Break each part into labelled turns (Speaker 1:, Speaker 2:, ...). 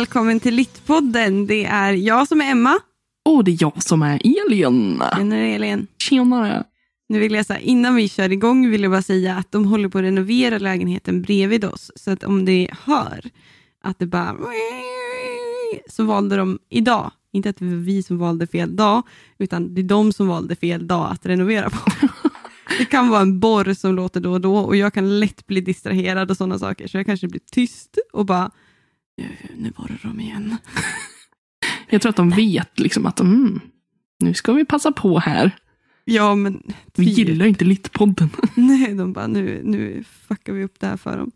Speaker 1: Välkommen till Littpodden. Det är jag som är Emma.
Speaker 2: Och det är jag som är Elin.
Speaker 1: Tjenare Elin.
Speaker 2: Tjenare.
Speaker 1: Nu vill jag säga, innan vi kör igång vill jag bara säga att de håller på att renovera lägenheten bredvid oss. Så att om det hör att det bara så valde de idag, inte att det var vi som valde fel dag, utan det är de som valde fel dag att renovera på. Det kan vara en borr som låter då och då och jag kan lätt bli distraherad och sådana saker. Så jag kanske blir tyst och bara, nu, nu borrar de igen.
Speaker 2: Jag tror att de vet liksom att mm, nu ska vi passa på här.
Speaker 1: Ja, men...
Speaker 2: Vi gillar inte Littpodden.
Speaker 1: Nej, de bara, nu, nu fuckar vi upp det här för dem.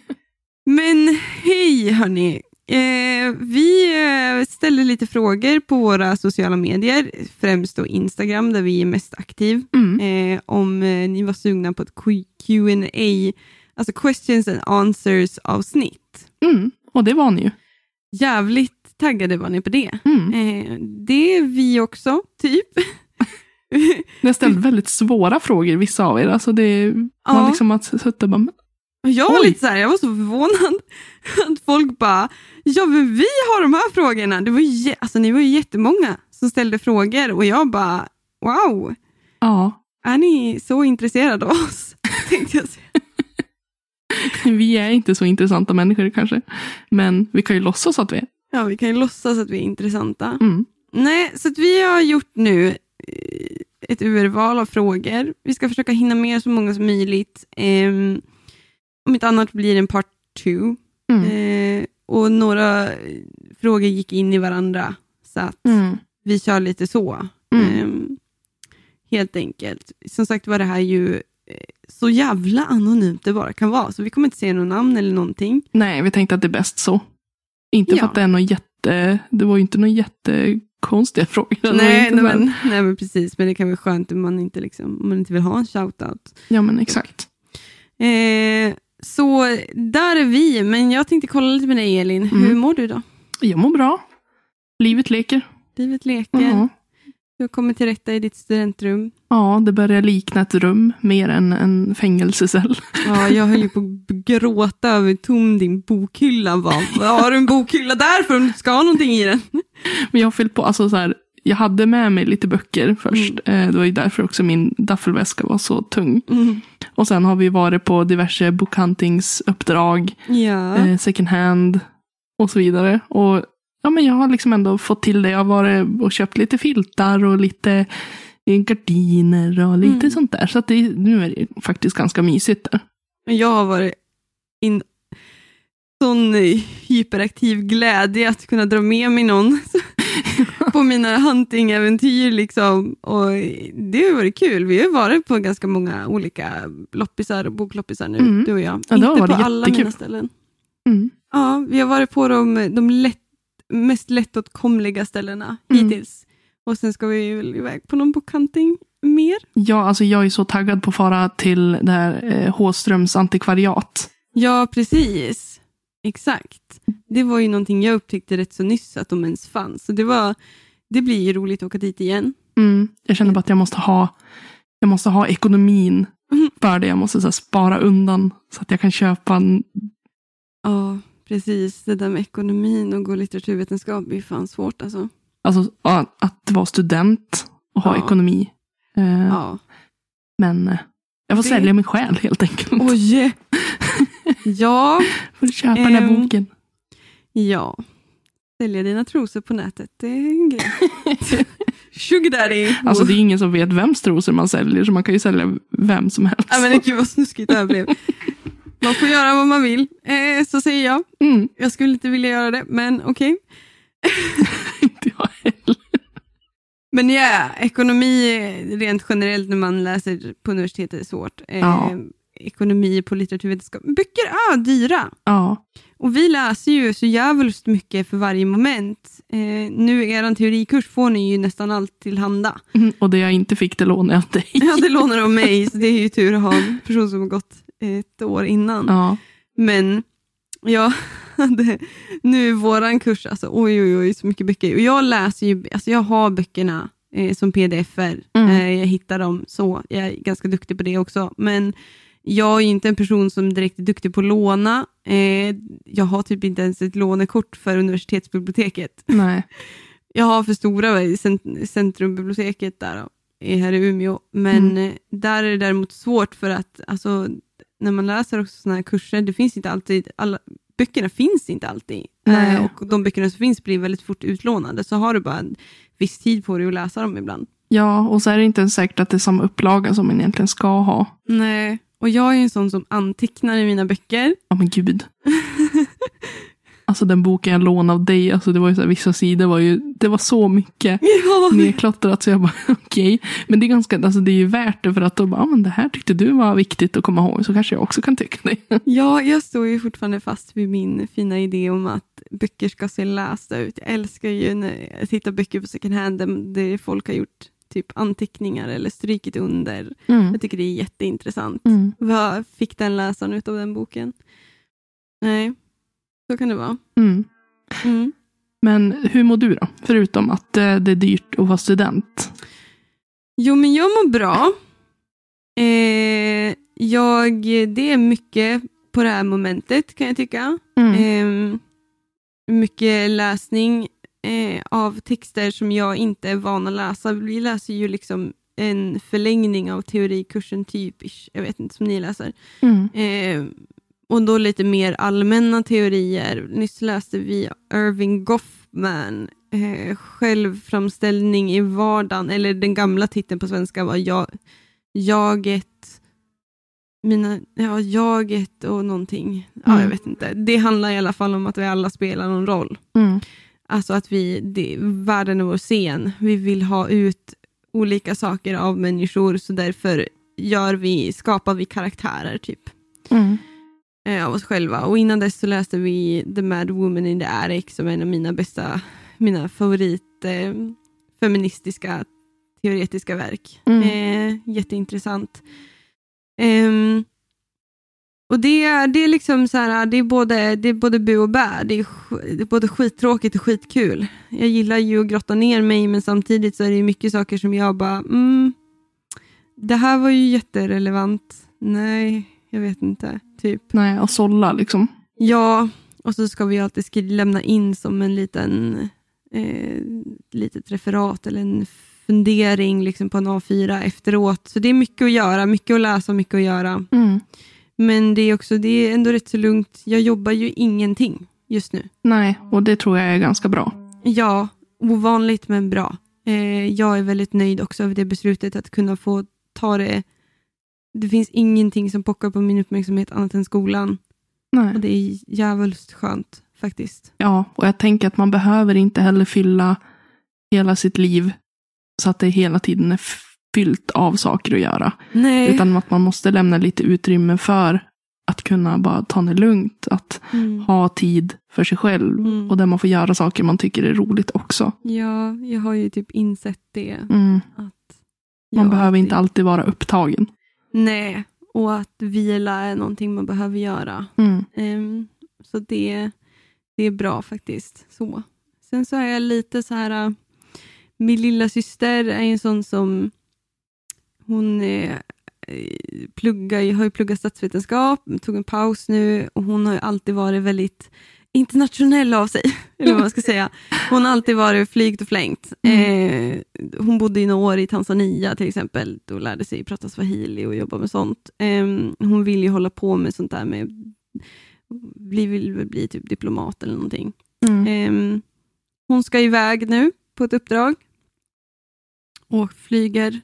Speaker 1: men hej hörni. Eh, vi eh, ställer lite frågor på våra sociala medier, främst då Instagram där vi är mest aktiv.
Speaker 2: Mm.
Speaker 1: Eh, om eh, ni var sugna på ett Q&A, alltså questions and answers avsnitt.
Speaker 2: Mm. Och det var ni ju.
Speaker 1: Jävligt taggade var ni på det.
Speaker 2: Mm.
Speaker 1: Eh, det är vi också, typ.
Speaker 2: Ni har ställt väldigt svåra frågor, vissa av er. Alltså det var
Speaker 1: Ja.
Speaker 2: liksom att sitta bara,
Speaker 1: jag var
Speaker 2: Oj.
Speaker 1: lite så här, jag var så förvånad att folk bara, ja men vi har de här frågorna. Det var ju, alltså, ni var ju jättemånga som ställde frågor och jag bara, wow,
Speaker 2: ja,
Speaker 1: är ni så intresserade av oss? Tänkte jag säga.
Speaker 2: vi är inte så intressanta människor kanske. Men vi kan ju låtsas att vi är.
Speaker 1: Ja, vi kan ju låtsas att vi är intressanta.
Speaker 2: Mm.
Speaker 1: Nej, så vi har gjort nu eh, ett urval av frågor. Vi ska försöka hinna med så många som möjligt. Ehm, om inte annat blir det en part two.
Speaker 2: Mm.
Speaker 1: Eh, och några frågor gick in i varandra. Så att
Speaker 2: Mm.
Speaker 1: vi kör lite så. Ehm, helt enkelt. Som sagt var det här ju eh, så jävla anonymt det bara kan vara. Så vi kommer inte säga något namn eller någonting.
Speaker 2: Nej, vi tänkte att det är bäst så. Inte
Speaker 1: Ja.
Speaker 2: för att det är något jätte... Det var ju inte några jättekonstiga frågor.
Speaker 1: Nej,
Speaker 2: inte
Speaker 1: nej, men, nej men precis. Men det kan vara skönt om man inte, liksom, om man inte vill ha en shoutout.
Speaker 2: Ja, men exakt.
Speaker 1: Eh, så där är vi. Men jag tänkte kolla lite med dig Elin.
Speaker 2: Mm.
Speaker 1: Hur mår du då?
Speaker 2: Jag mår bra. Livet leker.
Speaker 1: Livet leker.
Speaker 2: Ja.
Speaker 1: Du har kommit till rätta i ditt studentrum.
Speaker 2: Ja, det börjar likna ett rum mer än en fängelsecell.
Speaker 1: Ja, jag höll ju på att gråta över hur tom din bokhylla var. Har du en bokhylla där för om du ska ha någonting i den?
Speaker 2: Men jag har fyllt på, alltså så här, jag hade med mig lite böcker först. Eh, Det var ju därför också min daffelväska var så tung.
Speaker 1: Mm.
Speaker 2: Och sen har vi varit på diverse bokhuntingsuppdrag,
Speaker 1: Ja.
Speaker 2: eh, second hand och så vidare. Och ja, men jag har liksom ändå fått till det. Jag har varit och köpt lite filtar och lite gardiner och lite
Speaker 1: Mm.
Speaker 2: sånt där. Så det, nu är det faktiskt ganska mysigt där.
Speaker 1: Men Jag har varit in sån hyperaktiv glädje att kunna dra med mig någon på mina huntingäventyr. Liksom. Och det har varit kul. Vi har varit på ganska många olika loppisar och bokloppisar nu,
Speaker 2: Mm.
Speaker 1: du och jag.
Speaker 2: Ja,
Speaker 1: Inte på alla mina ställen.
Speaker 2: Mm.
Speaker 1: Ja, vi har varit på de, de lätt, mest lättåtkomliga ställena
Speaker 2: Mm.
Speaker 1: hittills. Och sen ska vi väl iväg på någon bokhunting mer.
Speaker 2: Ja, alltså jag är så taggad på att fara till det här eh, Håströms antikvariat.
Speaker 1: Ja, precis. Exakt. Det var ju någonting jag upptäckte rätt så nyss att de ens fanns. Så det, var, det blir ju roligt att åka dit igen.
Speaker 2: Mm. Jag känner bara att jag måste ha, jag måste ha ekonomin
Speaker 1: Mm.
Speaker 2: för det. Jag måste så spara undan så att jag kan köpa en...
Speaker 1: Ja, precis. Det där med ekonomin och gå litteraturvetenskap är ju fan svårt alltså.
Speaker 2: Alltså att vara student och ha
Speaker 1: Ja.
Speaker 2: ekonomi. Eh,
Speaker 1: Ja.
Speaker 2: Men eh, jag får
Speaker 1: Det-
Speaker 2: sälja mig själv helt enkelt.
Speaker 1: Oj! Ja,
Speaker 2: För att köpa den här
Speaker 1: Ehm.
Speaker 2: boken.
Speaker 1: ja. Sälja dina trosor på nätet, det är en grej. Sugar daddy.
Speaker 2: Alltså det är ingen som vet vems trosor man säljer så man kan ju sälja vem som helst.
Speaker 1: Ja, men gud vad snuskigt det här blev. Man får göra vad man vill, eh, så säger jag.
Speaker 2: Mm,
Speaker 1: Jag skulle inte vilja göra det, men okej.
Speaker 2: inte jag heller.
Speaker 1: Men ja, ekonomi eh, rent generellt när man läser på universitetet är svårt. Eh,
Speaker 2: Ja.
Speaker 1: Ekonomi på litteraturvetenskap. Böcker är dyra.
Speaker 2: Ja.
Speaker 1: Och vi läser ju så jävligt mycket för varje moment. Eh, nu er teorikurs får ni ju nästan allt tillhanda.
Speaker 2: Mm, Och det jag inte fick det lånade jag av dig.
Speaker 1: Ja, det lånar de mig, så det är ju tur att ha en person som har gått ett år innan.
Speaker 2: Ja.
Speaker 1: Men jag hade nu våran kurs, alltså oj oj oj så mycket böcker. Och jag läser ju, alltså jag har böckerna eh, som pdf-er.
Speaker 2: Mm.
Speaker 1: Eh, jag hittar dem så, jag är ganska duktig på det också. Men Jag är inte en person som direkt är duktig på att låna. Eh, jag har typ inte ens ett lånekort för universitetsbiblioteket.
Speaker 2: Nej.
Speaker 1: Jag har för stora cent- centrumbiblioteket där här i Umeå. Men
Speaker 2: Mm.
Speaker 1: eh, där är det däremot svårt för att alltså, när man läser också såna här kurser, det finns inte alltid, alla, böckerna finns inte alltid. Eh, och de böckerna som finns blir väldigt fort utlånade, så har du bara en viss tid på dig att läsa dem ibland.
Speaker 2: Ja, och så är det inte ens säkert att det är samma upplaga som man egentligen ska ha.
Speaker 1: Nej. Och jag är en sån som antecknar i mina böcker.
Speaker 2: Ja men gud. alltså den boken jag lånade av dig, alltså det var ju så här, vissa sidor var ju, det var så mycket
Speaker 1: Ja,
Speaker 2: nedklottrat så jag bara okej. Men det är ganska, alltså det är ju värt det för att då bara, ah, men det här tyckte du var viktigt att komma ihåg så kanske jag också kan tycka det.
Speaker 1: Ja, jag står ju fortfarande fast vid min fina idé om att böcker ska se lästa ut. Jag älskar ju när jag tittar böcker på second hand där- folk har gjort typ anteckningar eller strykit under.
Speaker 2: Mm.
Speaker 1: Jag tycker det är jätteintressant.
Speaker 2: Mm.
Speaker 1: Vad fick den läsaren av den boken? Nej, så kan det vara.
Speaker 2: Mm.
Speaker 1: Mm.
Speaker 2: Men hur mår du då? Förutom att eh, det är dyrt att vara student.
Speaker 1: Jo, men jag mår bra. Eh, jag, det är mycket på det här momentet kan jag tycka.
Speaker 2: Mm.
Speaker 1: Eh, mycket läsning eh, av texter som jag inte är van att läsa. Vi läser ju liksom en förlängning av teorikursen typ, jag vet inte, som ni läser.
Speaker 2: Mm.
Speaker 1: Och då lite mer allmänna teorier. Nyss läste vi Irving Goffman, eh, självframställning i vardagen, eller den gamla titeln på svenska var jag, Jaget, mina, ja, jaget och någonting. Ja,
Speaker 2: Mm.
Speaker 1: jag vet inte. Det handlar i alla fall om att vi alla spelar någon roll.
Speaker 2: Mm.
Speaker 1: Alltså att vi, det, världen är vår scen. Vi vill ha ut olika saker av människor, så därför gör vi, skapar vi karaktärer typ
Speaker 2: Mm.
Speaker 1: Eh, av oss själva. Och innan dess så läste vi The Mad Woman in the Attic som är en av mina bästa, mina favorit eh, feministiska teoretiska verk.
Speaker 2: Mm.
Speaker 1: Eh, jätteintressant. Ehm, och det är, det är liksom så här, det är både, det är både bu och bä. Det är, det är både skittråkigt och skitkul. Jag gillar ju att grotta ner mig, men samtidigt så är det mycket saker som jag bara, mm, det här var ju jätterelevant. Nej, jag vet inte. Typ.
Speaker 2: Nej, och sålla liksom.
Speaker 1: Ja, och så ska vi alltid skri- lämna in som en liten eh, litet referat eller en fundering liksom på en A4 efteråt. Så det är mycket att göra, mycket att läsa, mycket att göra.
Speaker 2: Mm.
Speaker 1: Men det är också det är ändå rätt så lugnt. Jag jobbar ju ingenting just nu.
Speaker 2: Nej, och det tror jag är ganska bra.
Speaker 1: Ja, ovanligt men bra. Eh, jag är väldigt nöjd också över det beslutet att kunna få ta det. Det finns ingenting som pockar på min uppmärksamhet annat än skolan.
Speaker 2: Nej.
Speaker 1: Och det är jävligt skönt faktiskt.
Speaker 2: Ja, och jag tänker att man behöver inte heller fylla hela sitt liv så att det hela tiden är fyllt av saker att göra.
Speaker 1: Nej.
Speaker 2: Utan att man måste lämna lite utrymme för att kunna bara ta det lugnt. Att
Speaker 1: Mm.
Speaker 2: ha tid för sig själv.
Speaker 1: Mm.
Speaker 2: Och där man får göra saker man tycker är roligt också.
Speaker 1: Ja, jag har ju typ insett det.
Speaker 2: Mm.
Speaker 1: Att
Speaker 2: Man behöver
Speaker 1: alltid-
Speaker 2: inte alltid vara upptagen.
Speaker 1: Nej, och att vila är någonting man behöver göra.
Speaker 2: Mm.
Speaker 1: Ehm, så det, det är bra faktiskt. Så. Sen så är jag lite så här, äh, min lilla syster är en sån som, hon är, eh, pluggar, har ju pluggat statsvetenskap, tog en paus nu och hon har ju alltid varit väldigt internationell av sig. Eller vad man ska säga. Hon har alltid varit flygt och flängt. Eh, hon bodde i några år i Tanzania till exempel och lärde sig prata swahili och jobba med sånt. Eh, hon vill ju hålla på med sånt där med bli, vill bli typ diplomat eller någonting.
Speaker 2: Mm.
Speaker 1: Ehm, hon ska iväg nu på ett uppdrag och flyger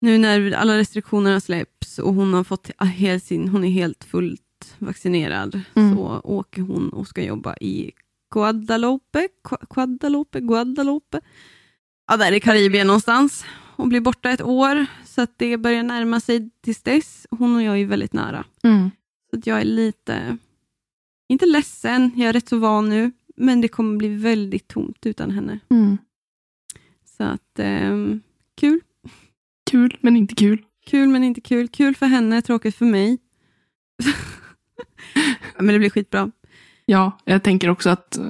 Speaker 1: nu när alla restriktionerna släpps och hon har fått helt sin, hon är helt fullt vaccinerad
Speaker 2: Mm.
Speaker 1: så åker hon och ska jobba i Guadalupe, Gu- Guadalupe, Guadalupe. Ja, där i Karibien någonstans och blir borta ett år så att det börjar närma sig tills dess. Hon och jag är väldigt nära.
Speaker 2: Mm.
Speaker 1: Så att jag är lite, inte ledsen, jag är rätt så van nu, men det kommer bli väldigt tomt utan henne.
Speaker 2: Mm.
Speaker 1: Så att, ehm, kul.
Speaker 2: Kul, men inte kul.
Speaker 1: Kul men inte kul. Kul för henne, tråkigt för mig. Men det blir skitbra.
Speaker 2: Ja, jag tänker också att eh,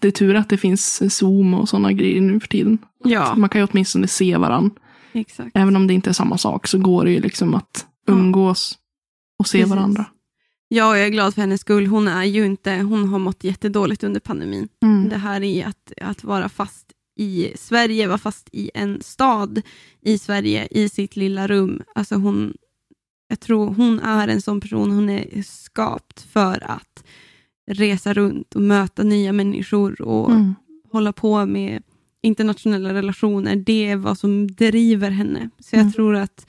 Speaker 2: det är tur att det finns Zoom och sådana grejer nu för tiden.
Speaker 1: Ja,
Speaker 2: Man kan ju åtminstone se varandra.
Speaker 1: exakt.
Speaker 2: Även om det inte är samma sak så går det ju liksom att umgås och se
Speaker 1: Precis.
Speaker 2: varandra.
Speaker 1: Ja, jag är glad för hennes skull. Hon är ju inte, hon har mått jättedåligt under pandemin.
Speaker 2: Mm.
Speaker 1: Det här är att, att vara fast i Sverige, vara fast i en stad i Sverige, i sitt lilla rum. Alltså hon, jag tror hon är en sån person, hon är skapt för att resa runt och möta nya människor och
Speaker 2: Mm.
Speaker 1: hålla på med internationella relationer. Det är vad som driver henne. Så jag
Speaker 2: Mm.
Speaker 1: tror att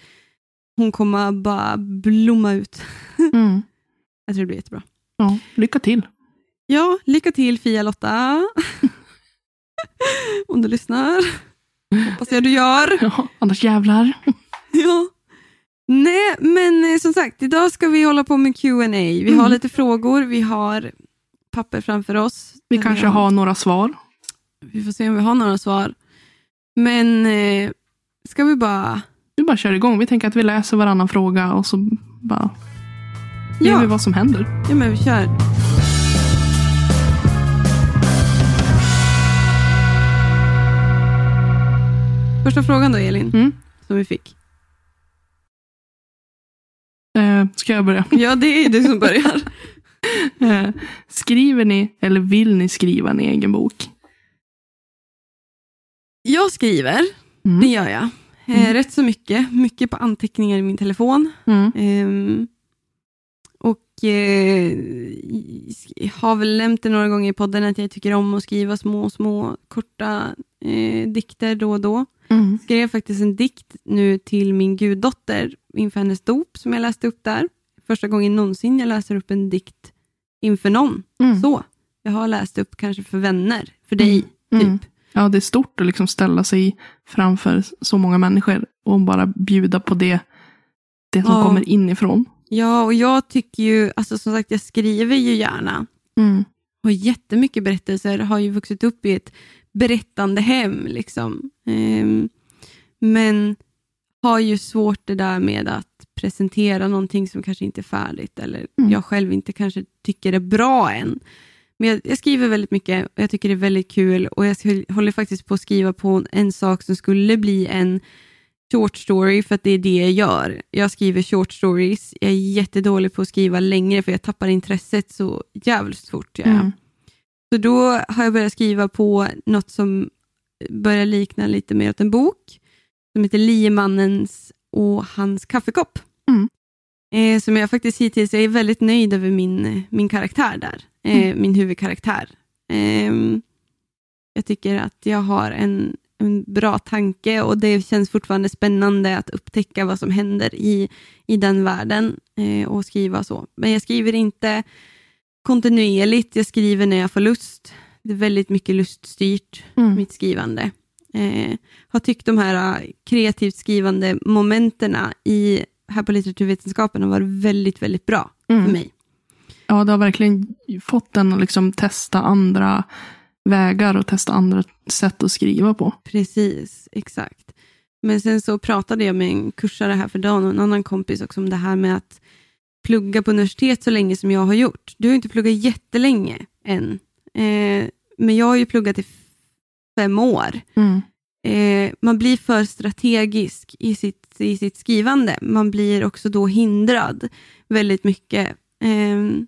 Speaker 1: hon kommer bara blomma ut.
Speaker 2: Mm.
Speaker 1: Jag tror det blir jättebra.
Speaker 2: Ja, lycka till.
Speaker 1: Ja, lycka till Fia-Lotta. Om du lyssnar. Hoppas jag du gör.
Speaker 2: Ja, annars jävlar.
Speaker 1: Ja. Nej, men eh, som sagt, idag ska vi hålla på med Q&A. Vi har
Speaker 2: Mm.
Speaker 1: lite frågor, vi har papper framför oss.
Speaker 2: Vi kanske har några svar.
Speaker 1: Vi får se om vi har några svar. Men eh, ska vi bara...
Speaker 2: Vi bara kör igång. Vi tänker att vi läser varannan fråga och så bara gör vi
Speaker 1: Ja,
Speaker 2: vad som händer.
Speaker 1: ja men vi kör. Första frågan då, Elin,
Speaker 2: Mm.
Speaker 1: som vi fick.
Speaker 2: Eh, ska jag börja?
Speaker 1: Ja, det är du som börjar.
Speaker 2: Eh, skriver ni eller vill ni skriva en egen bok?
Speaker 1: Jag skriver,
Speaker 2: Mm.
Speaker 1: det gör jag. Eh,
Speaker 2: Mm.
Speaker 1: Rätt så mycket. Mycket på anteckningar i min telefon.
Speaker 2: Mm.
Speaker 1: Eh, har väl nämnt det några gånger i podden att jag tycker om att skriva små, små korta eh, dikter då och då.
Speaker 2: Mm.
Speaker 1: Skrev faktiskt en dikt nu till min guddotter inför hennes dop som jag läste upp där. Första gången någonsin jag läser upp en dikt inför någon.
Speaker 2: Mm.
Speaker 1: Så. Jag har läst upp kanske för vänner, för dig,
Speaker 2: Mm.
Speaker 1: typ.
Speaker 2: Ja, det är stort att liksom ställa sig framför så många människor och bara bjuda på det, det som
Speaker 1: Ja.
Speaker 2: kommer inifrån.
Speaker 1: Ja, och jag tycker ju, alltså som sagt, jag skriver ju gärna.
Speaker 2: Mm.
Speaker 1: Har jättemycket berättelser, har ju vuxit upp i ett berättande hem. Liksom. Ehm, men har ju svårt det där med att presentera någonting som kanske inte är färdigt eller
Speaker 2: Mm.
Speaker 1: jag själv inte kanske tycker är bra än. Men jag, jag skriver väldigt mycket och jag tycker det är väldigt kul och jag håller faktiskt på att skriva på en sak som skulle bli en short story för att det är det jag gör. Jag skriver short stories. Jag är jättedålig på att skriva längre för jag tappar intresset så jävligt fort. jag.
Speaker 2: Mm.
Speaker 1: Så då har jag börjat skriva på något som börjar likna lite mer åt en bok som heter Liemannens och hans kaffekopp.
Speaker 2: Mm.
Speaker 1: Eh, som jag faktiskt hittills jag är väldigt nöjd över min, min karaktär där. Eh, Min huvudkaraktär. Ehm, jag tycker att jag har en, en bra tanke och det känns fortfarande spännande att upptäcka vad som händer i, i den världen eh, och skriva så. Men jag skriver inte kontinuerligt, jag skriver när jag får lust. Det är väldigt mycket luststyrt,
Speaker 2: Mm.
Speaker 1: mitt skrivande. Eh, har tyckt de här eh, kreativt skrivande momenterna i, här på litteraturvetenskapen har varit väldigt, väldigt bra
Speaker 2: Mm.
Speaker 1: för mig.
Speaker 2: Ja, det har verkligen fått en att liksom testa andra vägar och testa andra sätt att skriva på.
Speaker 1: Precis, exakt. Men sen så pratade jag med en kursare här för dagen och en annan kompis också om det här med att plugga på universitet så länge som jag har gjort. Du har inte pluggat jättelänge än, eh, men jag har ju pluggat i fem år.
Speaker 2: Mm.
Speaker 1: Eh, man blir för strategisk i sitt, i sitt skrivande. Man blir också då hindrad väldigt mycket. Eh,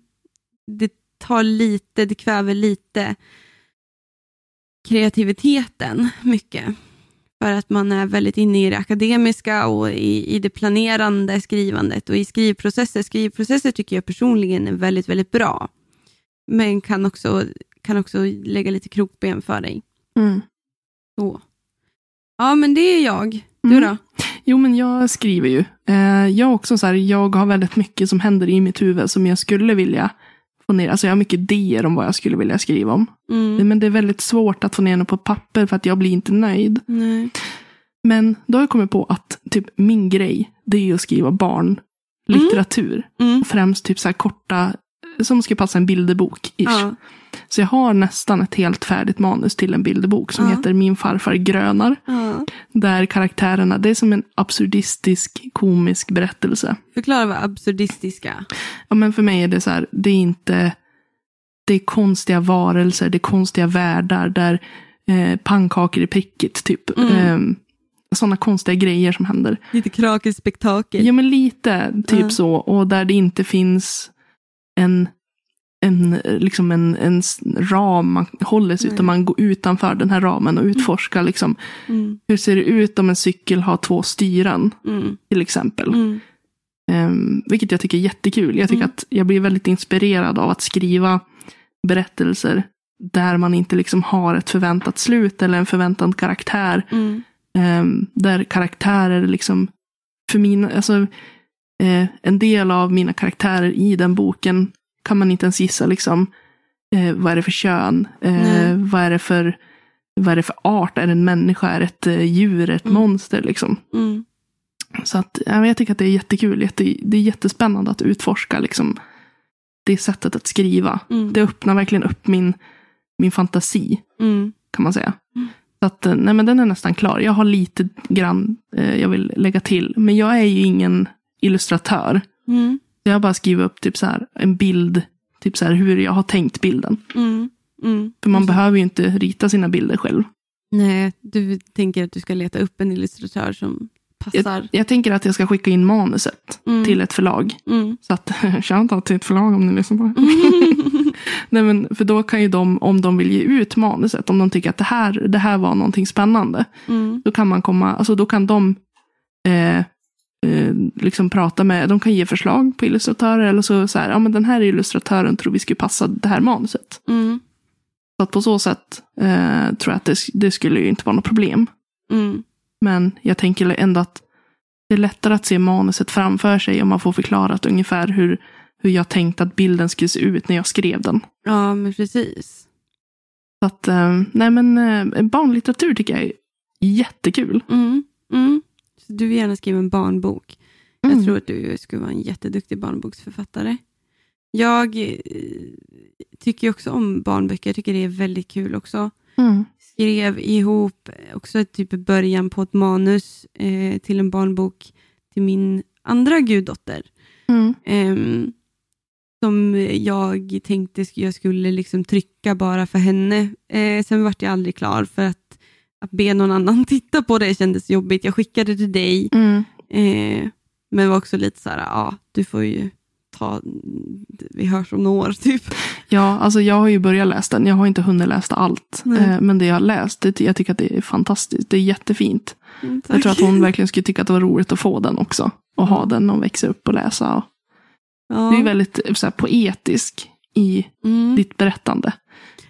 Speaker 1: det tar lite, det kväver lite kreativiteten mycket. För att man är väldigt inne i det akademiska och i, i det planerande skrivandet och i skrivprocesser. Skrivprocesser tycker jag personligen är väldigt, väldigt bra. Men kan också, kan också lägga lite krokben för dig.
Speaker 2: Mm.
Speaker 1: Så. Ja, men det är jag. Du
Speaker 2: Mm.
Speaker 1: då?
Speaker 2: Jo, men jag skriver ju. Eh, jag också så här, jag har väldigt mycket som händer i mitt huvud som jag skulle vilja få ner. Alltså jag har mycket idéer om vad jag skulle vilja skriva om.
Speaker 1: Mm.
Speaker 2: Men det är väldigt svårt att få ner det på papper för att jag blir inte nöjd.
Speaker 1: Nej.
Speaker 2: Men då har jag kommit på att typ min grej, det är att skriva barnlitteratur.
Speaker 1: Mm.
Speaker 2: Främst typ så korta, som ska passa en bilderbok. Ish.
Speaker 1: Ja.
Speaker 2: Så jag har nästan ett helt färdigt manus till en bilderbok som
Speaker 1: Ja.
Speaker 2: heter Min farfar grönar.
Speaker 1: Ja.
Speaker 2: Där karaktärerna, det är som en absurdistisk komisk berättelse.
Speaker 1: Förklara vad absurdistiska.
Speaker 2: Ja, men för mig är det så här, det är inte, det är konstiga varelser, det är konstiga världar där eh, pannkakor är prickigt typ.
Speaker 1: Mm.
Speaker 2: Eh, sådana konstiga grejer som händer.
Speaker 1: Lite krakelspektakel.
Speaker 2: Ja, men lite typ
Speaker 1: Ja.
Speaker 2: så. Och där det inte finns en, en, liksom en, en ram man håller sig
Speaker 1: Nej.
Speaker 2: utan man går utanför den här ramen och utforskar liksom,
Speaker 1: Mm,
Speaker 2: hur ser det ut om en cykel har två styren
Speaker 1: mm,
Speaker 2: till exempel.
Speaker 1: mm,
Speaker 2: Ehm, vilket jag tycker är jättekul. Jag tycker
Speaker 1: Mm.
Speaker 2: att jag blir väldigt inspirerad av att skriva berättelser där man inte liksom har ett förväntat slut eller en förväntad karaktär.
Speaker 1: mm,
Speaker 2: Ehm, där karaktärer liksom, för mina, alltså, eh, en del av mina karaktärer i den boken kan man inte ens gissa liksom, eh, vad är det för kön, eh, vad, är det för, vad är det för art, är det en människa, är det ett eh, djur, ett
Speaker 1: Mm.
Speaker 2: monster liksom.
Speaker 1: mm,
Speaker 2: Så att, ja, jag tycker att det är jättekul, jätte, det är jättespännande att utforska liksom, det sättet att skriva.
Speaker 1: mm,
Speaker 2: Det öppnar verkligen upp min, min fantasi
Speaker 1: mm,
Speaker 2: kan man säga.
Speaker 1: Mm.
Speaker 2: Så att, eh, nej men den är nästan klar. Jag har lite grann eh, jag vill lägga till. Men jag är ju ingen illustratör.
Speaker 1: mm,
Speaker 2: Jag har bara skrivit upp typ så här, en bild, typ så här, hur jag har tänkt bilden.
Speaker 1: mm, mm.
Speaker 2: För man behöver ju inte rita sina bilder själv.
Speaker 1: Nej, du tänker att du ska leta upp en illustratör som passar.
Speaker 2: Jag tänker att jag ska skicka in manuset
Speaker 1: Mm.
Speaker 2: till ett förlag.
Speaker 1: Mm.
Speaker 2: Så att, shoutout till ett förlag om ni lyssnar på det. Nej, men för då kan ju de, om de vill ge ut manuset, om de tycker att det här, det här var någonting spännande,
Speaker 1: Mm.
Speaker 2: Då kan man komma, alltså då kan de eh, eh, liksom prata med, de kan ge förslag på illustratörer eller så, så här, ja men den här illustratören tror vi skulle passa det här manuset.
Speaker 1: Mm.
Speaker 2: Så att på så sätt eh, tror jag att det, det skulle ju inte vara något problem.
Speaker 1: Mm.
Speaker 2: Men jag tänker ändå att det är lättare att se manuset framför sig om man får förklarat ungefär hur, hur jag tänkte att bilden skulle se ut när jag skrev den.
Speaker 1: Ja, men precis.
Speaker 2: Så att, eh, nej men eh, barnlitteratur tycker jag är jättekul.
Speaker 1: Mm. Mm. Du vill gärna skriva en barnbok.
Speaker 2: Mm.
Speaker 1: Jag tror att du skulle vara en jätteduktig barnboksförfattare. Jag eh, tycker också om barnböcker. Jag tycker det är väldigt kul också.
Speaker 2: Mm.
Speaker 1: Skrev ihop också typ början på ett manus eh, till en barnbok till min andra guddotter.
Speaker 2: Mm.
Speaker 1: Ehm, som jag tänkte jag skulle liksom trycka bara för henne. Eh, sen vart jag aldrig klar för att, att be någon annan titta på det kändes jobbigt. Jag skickade till dig,
Speaker 2: Mm.
Speaker 1: eh, men var också lite så här, ja, du får ju ta, vi hörs om några år typ.
Speaker 2: Ja, alltså jag har ju börjat läsa den. Jag har inte hunnit läsa allt. Eh, men det jag har läst, det, jag tycker att det är fantastiskt. Det är jättefint.
Speaker 1: Mm,
Speaker 2: Jag tror att hon verkligen skulle tycka att det var roligt att få den också. Och ha
Speaker 1: Ja.
Speaker 2: den och växa upp och läsa.
Speaker 1: ja.
Speaker 2: Du är väldigt eh, så här, poetisk i
Speaker 1: mm.
Speaker 2: ditt berättande.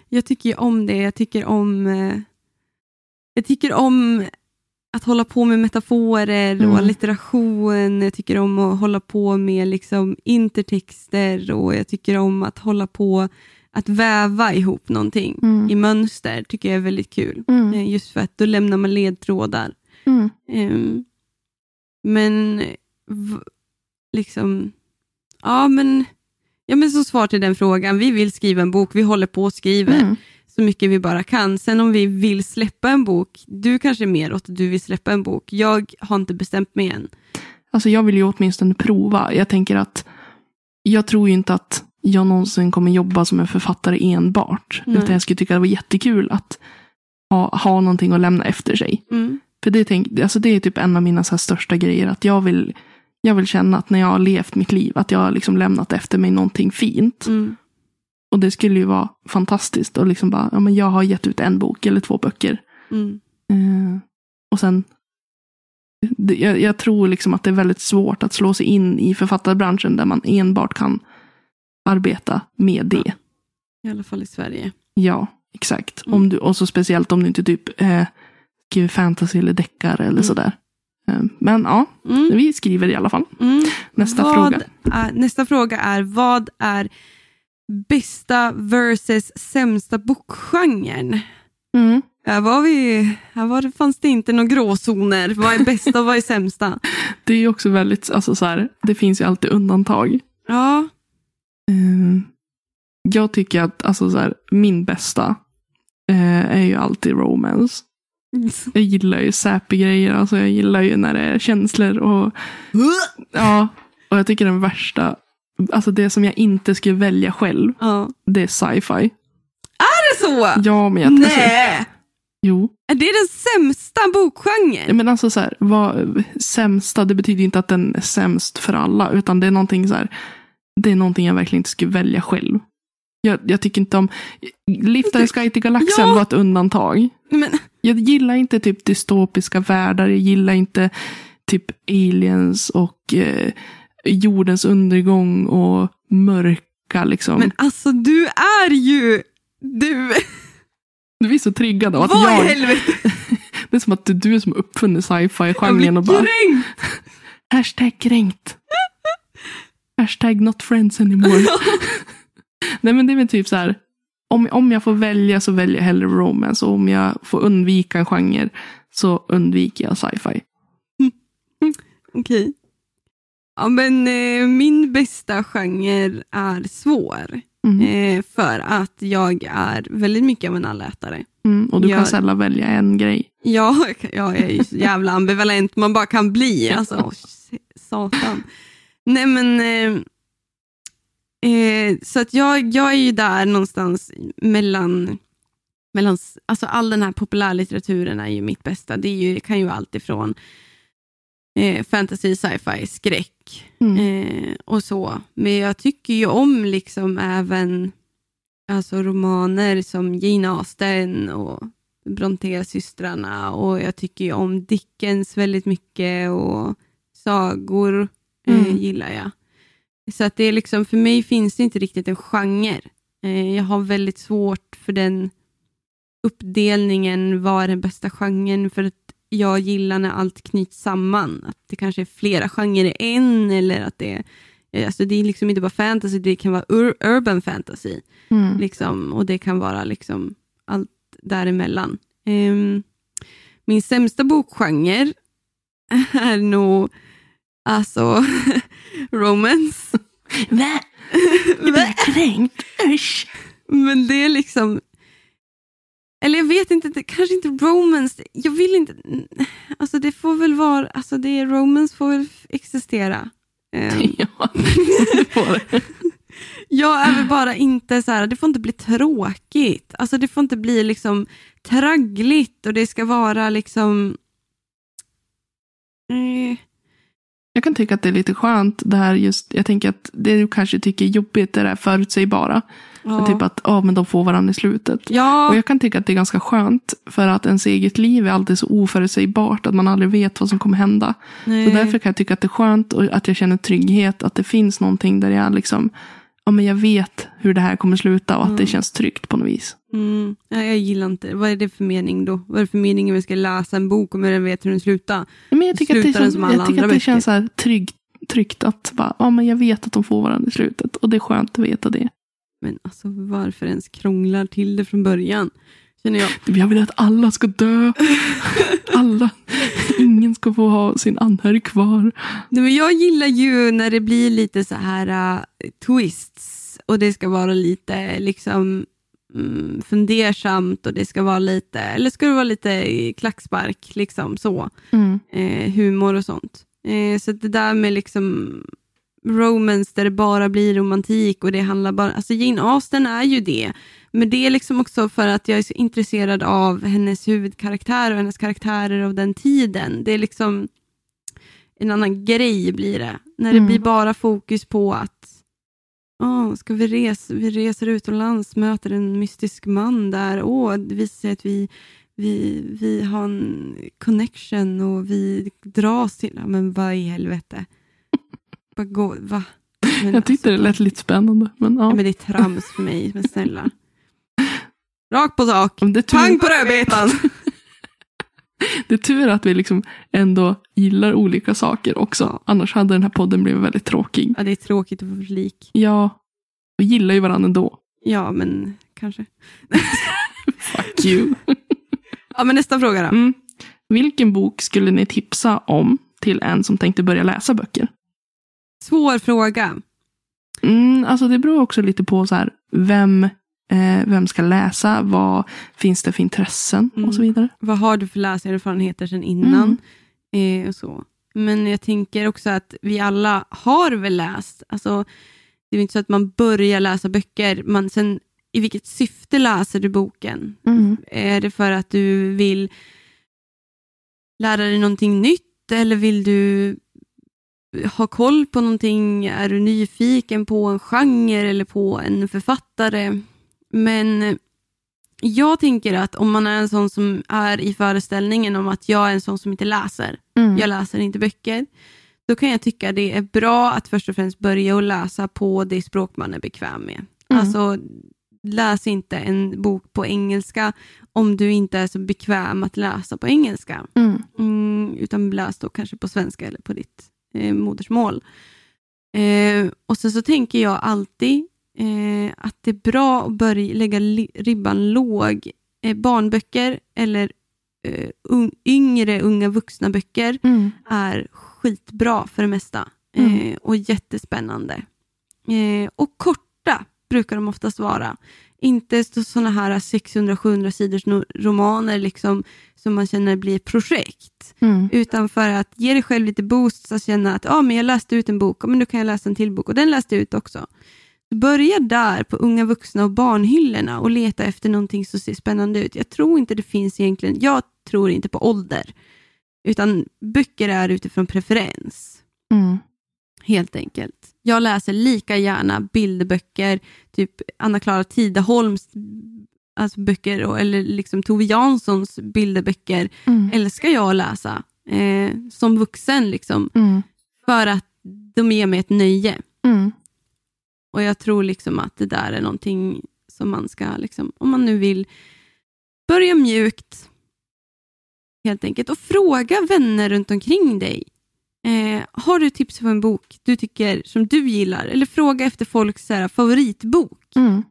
Speaker 1: Jag tycker ju om det. Jag tycker om eh, Jag tycker om att hålla på med metaforer och
Speaker 2: Mm.
Speaker 1: allitteration. Jag tycker om att hålla på med liksom intertexter och jag tycker om att hålla på att väva ihop någonting
Speaker 2: Mm.
Speaker 1: i mönster. tycker jag är väldigt kul.
Speaker 2: Mm.
Speaker 1: Eh, Just för att då lämnar man ledtrådar. Ehm, men liksom, ja men, ja men så svar till den frågan. Vi vill skriva en bok, vi håller på och skriver
Speaker 2: Mm.
Speaker 1: Så mycket vi bara kan. Sen om vi vill släppa en bok, du kanske är mer åt att du vill släppa en bok. Jag har inte bestämt mig än.
Speaker 2: Alltså jag vill ju åtminstone prova. Jag tänker att jag tror ju inte att jag någonsin kommer jobba som en författare enbart.
Speaker 1: Nej.
Speaker 2: Utan jag skulle tycka det var jättekul att ha, ha någonting att lämna efter sig.
Speaker 1: Mm.
Speaker 2: För det, tänk, alltså det är typ en av mina så här största grejer. Att jag vill, jag vill känna att när jag har levt mitt liv, att jag har liksom lämnat efter mig någonting fint.
Speaker 1: Mm.
Speaker 2: Och det skulle ju vara fantastiskt. Och liksom bara, ja, men jag har gett ut en bok eller två böcker.
Speaker 1: Mm.
Speaker 2: Eh, och sen, det, jag, jag tror liksom att det är väldigt svårt att slå sig in i författarbranschen där man enbart kan arbeta med det.
Speaker 1: I alla fall i Sverige.
Speaker 2: Ja, exakt.
Speaker 1: Mm.
Speaker 2: Om du, och så speciellt om du inte typ eh, skriver fantasy eller deckare eller
Speaker 1: Mm.
Speaker 2: sådär. Eh, men ja,
Speaker 1: Mm.
Speaker 2: vi skriver i alla fall.
Speaker 1: Mm.
Speaker 2: Nästa
Speaker 1: vad
Speaker 2: fråga.
Speaker 1: Är, nästa fråga är, vad är bästa versus sämsta bokgenren?
Speaker 2: Mm.
Speaker 1: Här, var vi, här var fanns det inte några gråzoner. Vad är bästa och vad är sämsta?
Speaker 2: Det är också väldigt, alltså så här, det finns ju alltid undantag.
Speaker 1: Ja,
Speaker 2: Eh, jag tycker att alltså så här, min bästa eh, är ju alltid romance. Jag gillar ju sappy grejer, alltså jag gillar ju när det är känslor och ja, och jag tycker den värsta, alltså det som jag inte skulle välja själv,
Speaker 1: ja.
Speaker 2: det är sci-fi.
Speaker 1: Är det så?
Speaker 2: Ja, men jag,
Speaker 1: Nej!
Speaker 2: Jo.
Speaker 1: Är det den sämsta bokgenren?
Speaker 2: Men alltså så här, vad, sämsta, det betyder inte att den är sämst för alla. Utan det är någonting så här, det är någonting jag verkligen inte skulle välja själv. Jag, jag tycker inte om, Liftarens guide till galaxen
Speaker 1: Ja.
Speaker 2: var ett undantag.
Speaker 1: Men,
Speaker 2: Jag gillar inte typ dystopiska världar, jag gillar inte typ aliens och eh, jordens undergång och mörka liksom.
Speaker 1: men alltså du är ju... Du...
Speaker 2: du är så triggad av att
Speaker 1: Vad i
Speaker 2: jag...
Speaker 1: helvete?
Speaker 2: Det är som att det är du som uppfunnit
Speaker 1: Jag
Speaker 2: sci-fi-genren
Speaker 1: blir
Speaker 2: och bara
Speaker 1: kränkt.
Speaker 2: hashtag kränkt. hashtag not friends anymore. Nej men det är väl typ så här. Om, om jag får välja så väljer jag hellre romance. Och om jag får undvika en genre så undviker jag sci-fi.
Speaker 1: Okej. Ja, men eh, min bästa genre är svår.
Speaker 2: Mm.
Speaker 1: Eh, för att jag är väldigt mycket av en allätare.
Speaker 2: Mm, och du kan
Speaker 1: Jag-
Speaker 2: sällan välja en grej.
Speaker 1: Ja, jag är ju så jävla ambivalent man bara kan bli. Alltså, åh, satan. Nej men, eh, eh, så att jag, jag är ju där någonstans mellan, mellan, alltså all den här populärlitteraturen är ju mitt bästa. Det är ju, kan ju allt ifrån eh, fantasy, sci-fi, skräck
Speaker 2: Mm.
Speaker 1: eh, och så. Men jag tycker ju om liksom även alltså romaner som Jane Austen och Brontë-systrarna och jag tycker ju om Dickens väldigt mycket och sagor eh,
Speaker 2: Mm.
Speaker 1: gillar jag. Så att det är liksom, för mig finns det inte riktigt en genre. Eh, jag har väldigt svårt för den uppdelningen, vad är den bästa genren? För att jag gillar när allt knyts samman. Att det kanske är flera genrer i en eller att det är eh, Alltså det är liksom inte bara fantasy, det kan vara ur, urban fantasy.
Speaker 2: Mm.
Speaker 1: Liksom, och det kan vara liksom allt däremellan. Um, min sämsta bokgenre är nog alltså romance.
Speaker 2: Va? Du blir kränkt? Usch!
Speaker 1: Men det är liksom, eller jag vet inte, det, kanske inte romance. Jag vill inte, alltså det får väl vara, alltså det är, romance får väl existera. Ehm,
Speaker 2: Ja, det får det.
Speaker 1: Jag är väl bara inte så här, det får inte bli tråkigt. Alltså det får inte bli liksom traggligt och det ska vara liksom... Eh,
Speaker 2: Jag kan tycka att det är lite skönt det här just, jag tänker att det du kanske tycker är jobbigt det där förutsägbara.
Speaker 1: Ja.
Speaker 2: Typ att ja, men de får varandra i slutet.
Speaker 1: ja,
Speaker 2: Och jag kan tycka att det är ganska skönt för att ens eget liv är alltid så oförutsägbart att man aldrig vet vad som kommer hända.
Speaker 1: nej.
Speaker 2: Så därför kan jag tycka att det är skönt och att jag känner trygghet. Att det finns någonting där jag liksom, ja men jag vet hur det här kommer sluta och att det
Speaker 1: Mm.
Speaker 2: känns tryggt på något vis.
Speaker 1: Mm, nej, jag gillar inte Vad är det för mening då? Vad är det för mening om jag ska läsa en bok om jag vet hur den slutar?
Speaker 2: Men jag tycker att det, känns,
Speaker 1: som alla
Speaker 2: jag tycker att det känns så här trygg, tryggt att bara, ja men jag vet att de får varandra i slutet. Och det är skönt att veta det.
Speaker 1: Men alltså varför ens krånglar till det från början? Känner jag.
Speaker 2: Jag vill att alla ska dö. Alla. Ingen ska få ha sin anhörig kvar.
Speaker 1: Nej, men jag gillar ju när det blir lite så här uh, twists och det ska vara lite liksom mm, fundersamt och det ska vara lite, eller ska det vara lite klackspark, liksom så.
Speaker 2: Mm.
Speaker 1: Eh, humor och sånt. Eh, så det där med liksom romance där det bara blir romantik och det handlar bara, alltså Jane Austen är ju det. Men det är liksom också för att jag är så intresserad av hennes huvudkaraktär och hennes karaktärer av den tiden. Det är liksom en annan grej blir det. När det
Speaker 2: Mm.
Speaker 1: blir bara fokus på att Åh, ska vi, resa, vi reser utomlands, möter en mystisk man där. Åh, det visar sig att vi, vi, vi har en connection och vi dras till... Ja, men vad i helvete? Bara gå, va? Men
Speaker 2: Jag tyckte det
Speaker 1: alltså,
Speaker 2: lät lite spännande. Men, ja.
Speaker 1: Ja, men det är trams för mig, men snälla. Rakt på sak.
Speaker 2: Det,
Speaker 1: Pang på rödbetan!
Speaker 2: det är tur att vi liksom ändå gillar olika saker också.
Speaker 1: Ja.
Speaker 2: Annars hade den här podden blivit väldigt tråkig.
Speaker 1: Ja, det är tråkigt att få lik.
Speaker 2: Ja, vi gillar ju varandra ändå.
Speaker 1: Ja, men kanske.
Speaker 2: Fuck you.
Speaker 1: Ja, men nästa fråga då.
Speaker 2: Mm. Vilken bok skulle ni tipsa om till en som tänkte börja läsa böcker?
Speaker 1: Svår fråga.
Speaker 2: Mm, alltså det beror också lite på så här, vem, eh, vem ska läsa, vad finns det för intressen
Speaker 1: Mm.
Speaker 2: och så vidare.
Speaker 1: Vad har du för läsererfarenheter sedan innan?
Speaker 2: Mm.
Speaker 1: Eh, och så. Men jag tänker också att vi alla har väl läst. Alltså, det är inte så att man börjar läsa böcker. Man, sen i vilket syfte läser du boken?
Speaker 2: Mm.
Speaker 1: Är det för att du vill lära dig någonting nytt eller vill du ha koll på någonting? Är du nyfiken på en genre eller på en författare? Men jag tänker att om man är en sån som är i föreställningen om att jag är en sån som inte läser,
Speaker 2: Mm.
Speaker 1: jag läser inte böcker, då kan jag tycka det är bra att först och främst börja och läsa på det språk man är bekväm med.
Speaker 2: Mm.
Speaker 1: Alltså, läs inte en bok på engelska om du inte är så bekväm att läsa på engelska.
Speaker 2: Mm.
Speaker 1: Mm, utan läs då kanske på svenska eller på ditt eh, modersmål. Eh, och sen så tänker jag alltid eh, att det är bra att börja lägga ribban låg. Eh, barnböcker eller eh, un- yngre unga vuxna böcker
Speaker 2: Mm.
Speaker 1: är skitbra för det mesta eh, och jättespännande. Och korta brukar de oftast vara. Inte sådana här 600-700 sidors romaner liksom, som man känner blir projekt.
Speaker 2: Mm.
Speaker 1: Utan för att ge dig själv lite boost och känna att ah, men jag läste ut en bok, och men då kan jag läsa en till bok och den läste jag ut också. Börja där på unga vuxna och barnhyllorna och leta efter någonting som ser spännande ut. Jag tror inte det finns egentligen, jag tror inte på ålder. Utan böcker är utifrån preferens,
Speaker 2: Mm.
Speaker 1: Helt enkelt. Jag läser lika gärna bilderböcker, typ Anna-Klara Tidaholms alltså böcker, och, eller liksom Tove Janssons bilderböcker,
Speaker 2: Mm.
Speaker 1: älskar jag att läsa eh, som vuxen. Liksom,
Speaker 2: Mm.
Speaker 1: för att de ger mig ett nöje.
Speaker 2: Mm.
Speaker 1: Och jag tror liksom att det där är någonting som man ska, liksom, om man nu vill, börja mjukt. Helt enkelt. Och fråga vänner runt omkring dig. Eh, har du tips på en bok du tycker som du gillar? Eller fråga efter folks så här, favoritbok.
Speaker 2: Mm.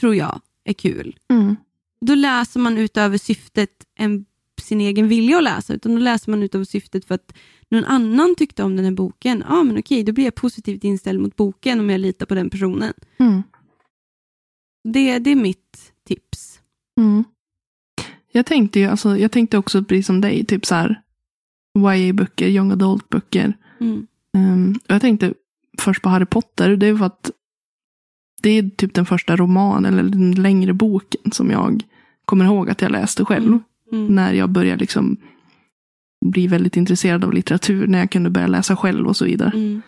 Speaker 1: Tror jag är kul.
Speaker 2: Mm.
Speaker 1: Då läser man utöver syftet än sin egen vilja att läsa, utan då läser man utöver syftet för att någon annan tyckte om den här boken. Ja, ah, men okej, då blir jag positivt inställd mot boken om jag litar på den personen.
Speaker 2: Mm.
Speaker 1: Det, det är mitt tips.
Speaker 2: Mm. Jag tänkte ju, alltså, jag tänkte också precis som dig, typ så här YA-böcker, young adult-böcker.
Speaker 1: Mm.
Speaker 2: Um, och jag tänkte först på Harry Potter, det är för att det är typ den första roman eller den längre boken som jag kommer ihåg att jag läste själv.
Speaker 1: Mm. Mm.
Speaker 2: När jag började liksom bli väldigt intresserad av litteratur, när jag kunde börja läsa själv och så vidare.
Speaker 1: Mm.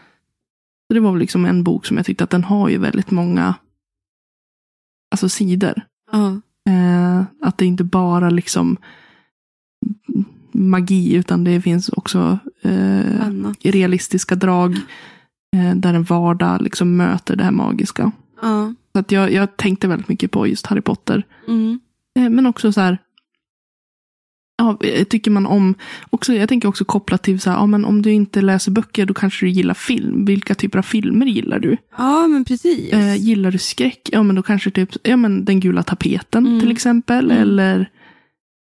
Speaker 2: Så det var väl liksom en bok som jag tyckte att den har ju väldigt många alltså sidor.
Speaker 1: Ja.
Speaker 2: Eh, att det inte bara liksom magi, utan det finns också eh, realistiska drag eh, där en vardag liksom möter det här magiska.
Speaker 1: Ja.
Speaker 2: Så att jag, jag tänkte väldigt mycket på just Harry Potter.
Speaker 1: Mm.
Speaker 2: Eh, men också så här, ja, eh, tycker man om, också, jag tänker också kopplat till så här, ja, men om du inte läser böcker då kanske du gillar film. Vilka typer av filmer gillar du?
Speaker 1: ja, men precis.
Speaker 2: Eh, gillar du skräck? Ja, men då kanske typ, ja men den gula tapeten
Speaker 1: Mm.
Speaker 2: till exempel.
Speaker 1: Mm.
Speaker 2: Eller